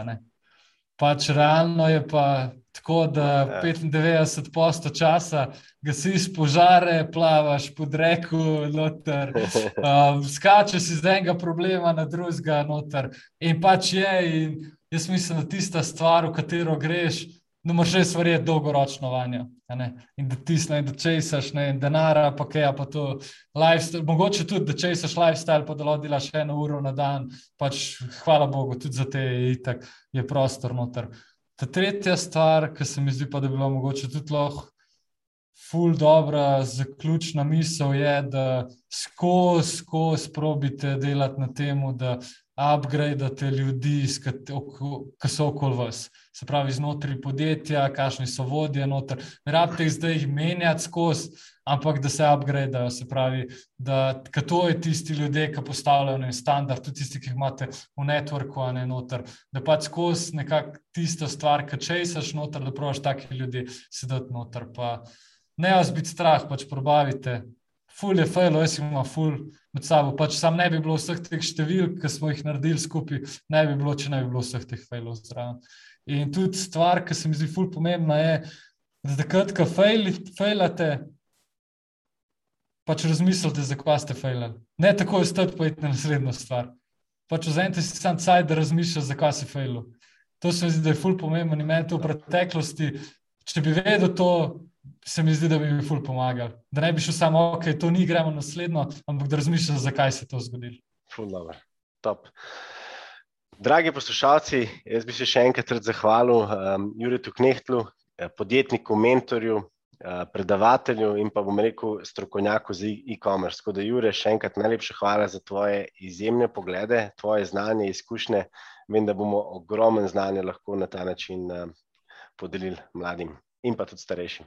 Pač realno je pa Tako da 95 posto časa gasiš požare, plavaš pod reko, noter, um, skačeš iz enega problema na drugega, noter. In pač je, in jaz mislim, da tista stvar, v katero greš, ne moreš res verjeti dolgoročno vanjo. In da tisne, da česaš, ne, in denara, pa kaj, pa to lifestyle. Mogoče tudi, da česaš lifestyle, pa da lodilaš eno uro na dan. Pač, hvala Bogu, tudi za te itak je prostor noter. Ta tretja stvar, ki se mi zdi, pa, da bi bilo mogoče tudi lahko ful dobra, zaključna misel je, da skozi, skozi probite delati na tem, da upgradete ljudi, ki so okoli vas. Se pravi, znotraj podjetja, kakšni so vodje, noter. Ne rabite jih zdaj menjati skozi ampak da se upgradejo, se pravi, da to je tisti ljudje, ki postavljajo en standard, tudi tisti, ki jih imate v networku, a ne noter. Da pač skozi nekako tisto stvar, ki česaš noter, da proš taki ljudi sedeti noter. Pa ne vas biti strah, pač probavite. Ful je fejlo, jaz imam ful med sabo. Pač sam ne bi bilo vseh teh številk, ki smo jih naredili skupaj, ne bi bilo, če ne bi bilo vseh teh fejlov zraven. In tudi stvar, ki se mi zdi ful pomembna, je, da takrat, ko fejlate, pač razmislite, zakaj ste fejlali. Ne tako je stati, pa je na naslednjo stvar. Pač vzemite si sam caj, da razmišljate, zakaj si fejlal. To se mi zdi, da je ful pomembno in meni to v preteklosti. Če bi vedel to, se mi zdi, da bi mi ful pomagal. Da ne bi šel samo, ok, to ni, gremo naslednjo, ampak da razmišljate, zakaj se je to zgodilo. Ful, dobro. Top. Dragi poslušalci, jaz bi se še enkrat zahvalil um, Juriju Knehtlu, eh, podjetniku, mentorju, Eh, predavatelju in pa bom rekel strokovnjaku za e-commerce. Tako da, Jure, še enkrat najlepša hvala za tvoje izjemne poglede, tvoje znanje, izkušnje. Vem, da bomo ogromen znanje lahko na ta način uh, podelili mladim in pa tudi starejšim.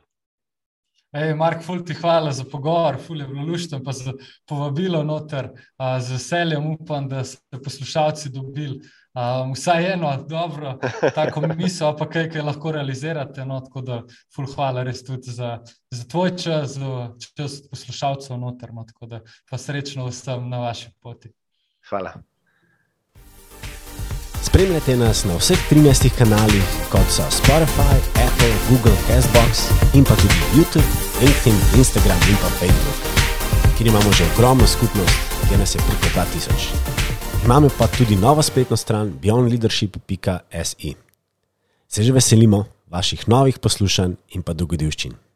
Ej, Mark, ful ti hvala za pogovor, ful je bilo luštno, pa za povabilo noter. Uh, z veseljem upam, da ste poslušalci dobili. Um, vsaj eno, dobro, tako misel, pa kaj, kaj lahko realizirate. No, tako da, ful, hvala res tudi za, za tvoj čas, za čas poslušalcev noter. No, tako da, pa srečno vsem na vaši poti. Hvala. Spremljate nas na vseh 13 kanalih, kot so Spotify, Apple, Google, Castbox in pa tudi YouTube, LinkedIn, Instagram in pa Facebook, kjer imamo že ogromno skupnost, kjer nas je preko 2000. Imamo pa tudi novo spletno stran beyondleadership.se. Se že veselimo vaših novih poslušanj in pa dogodivščin.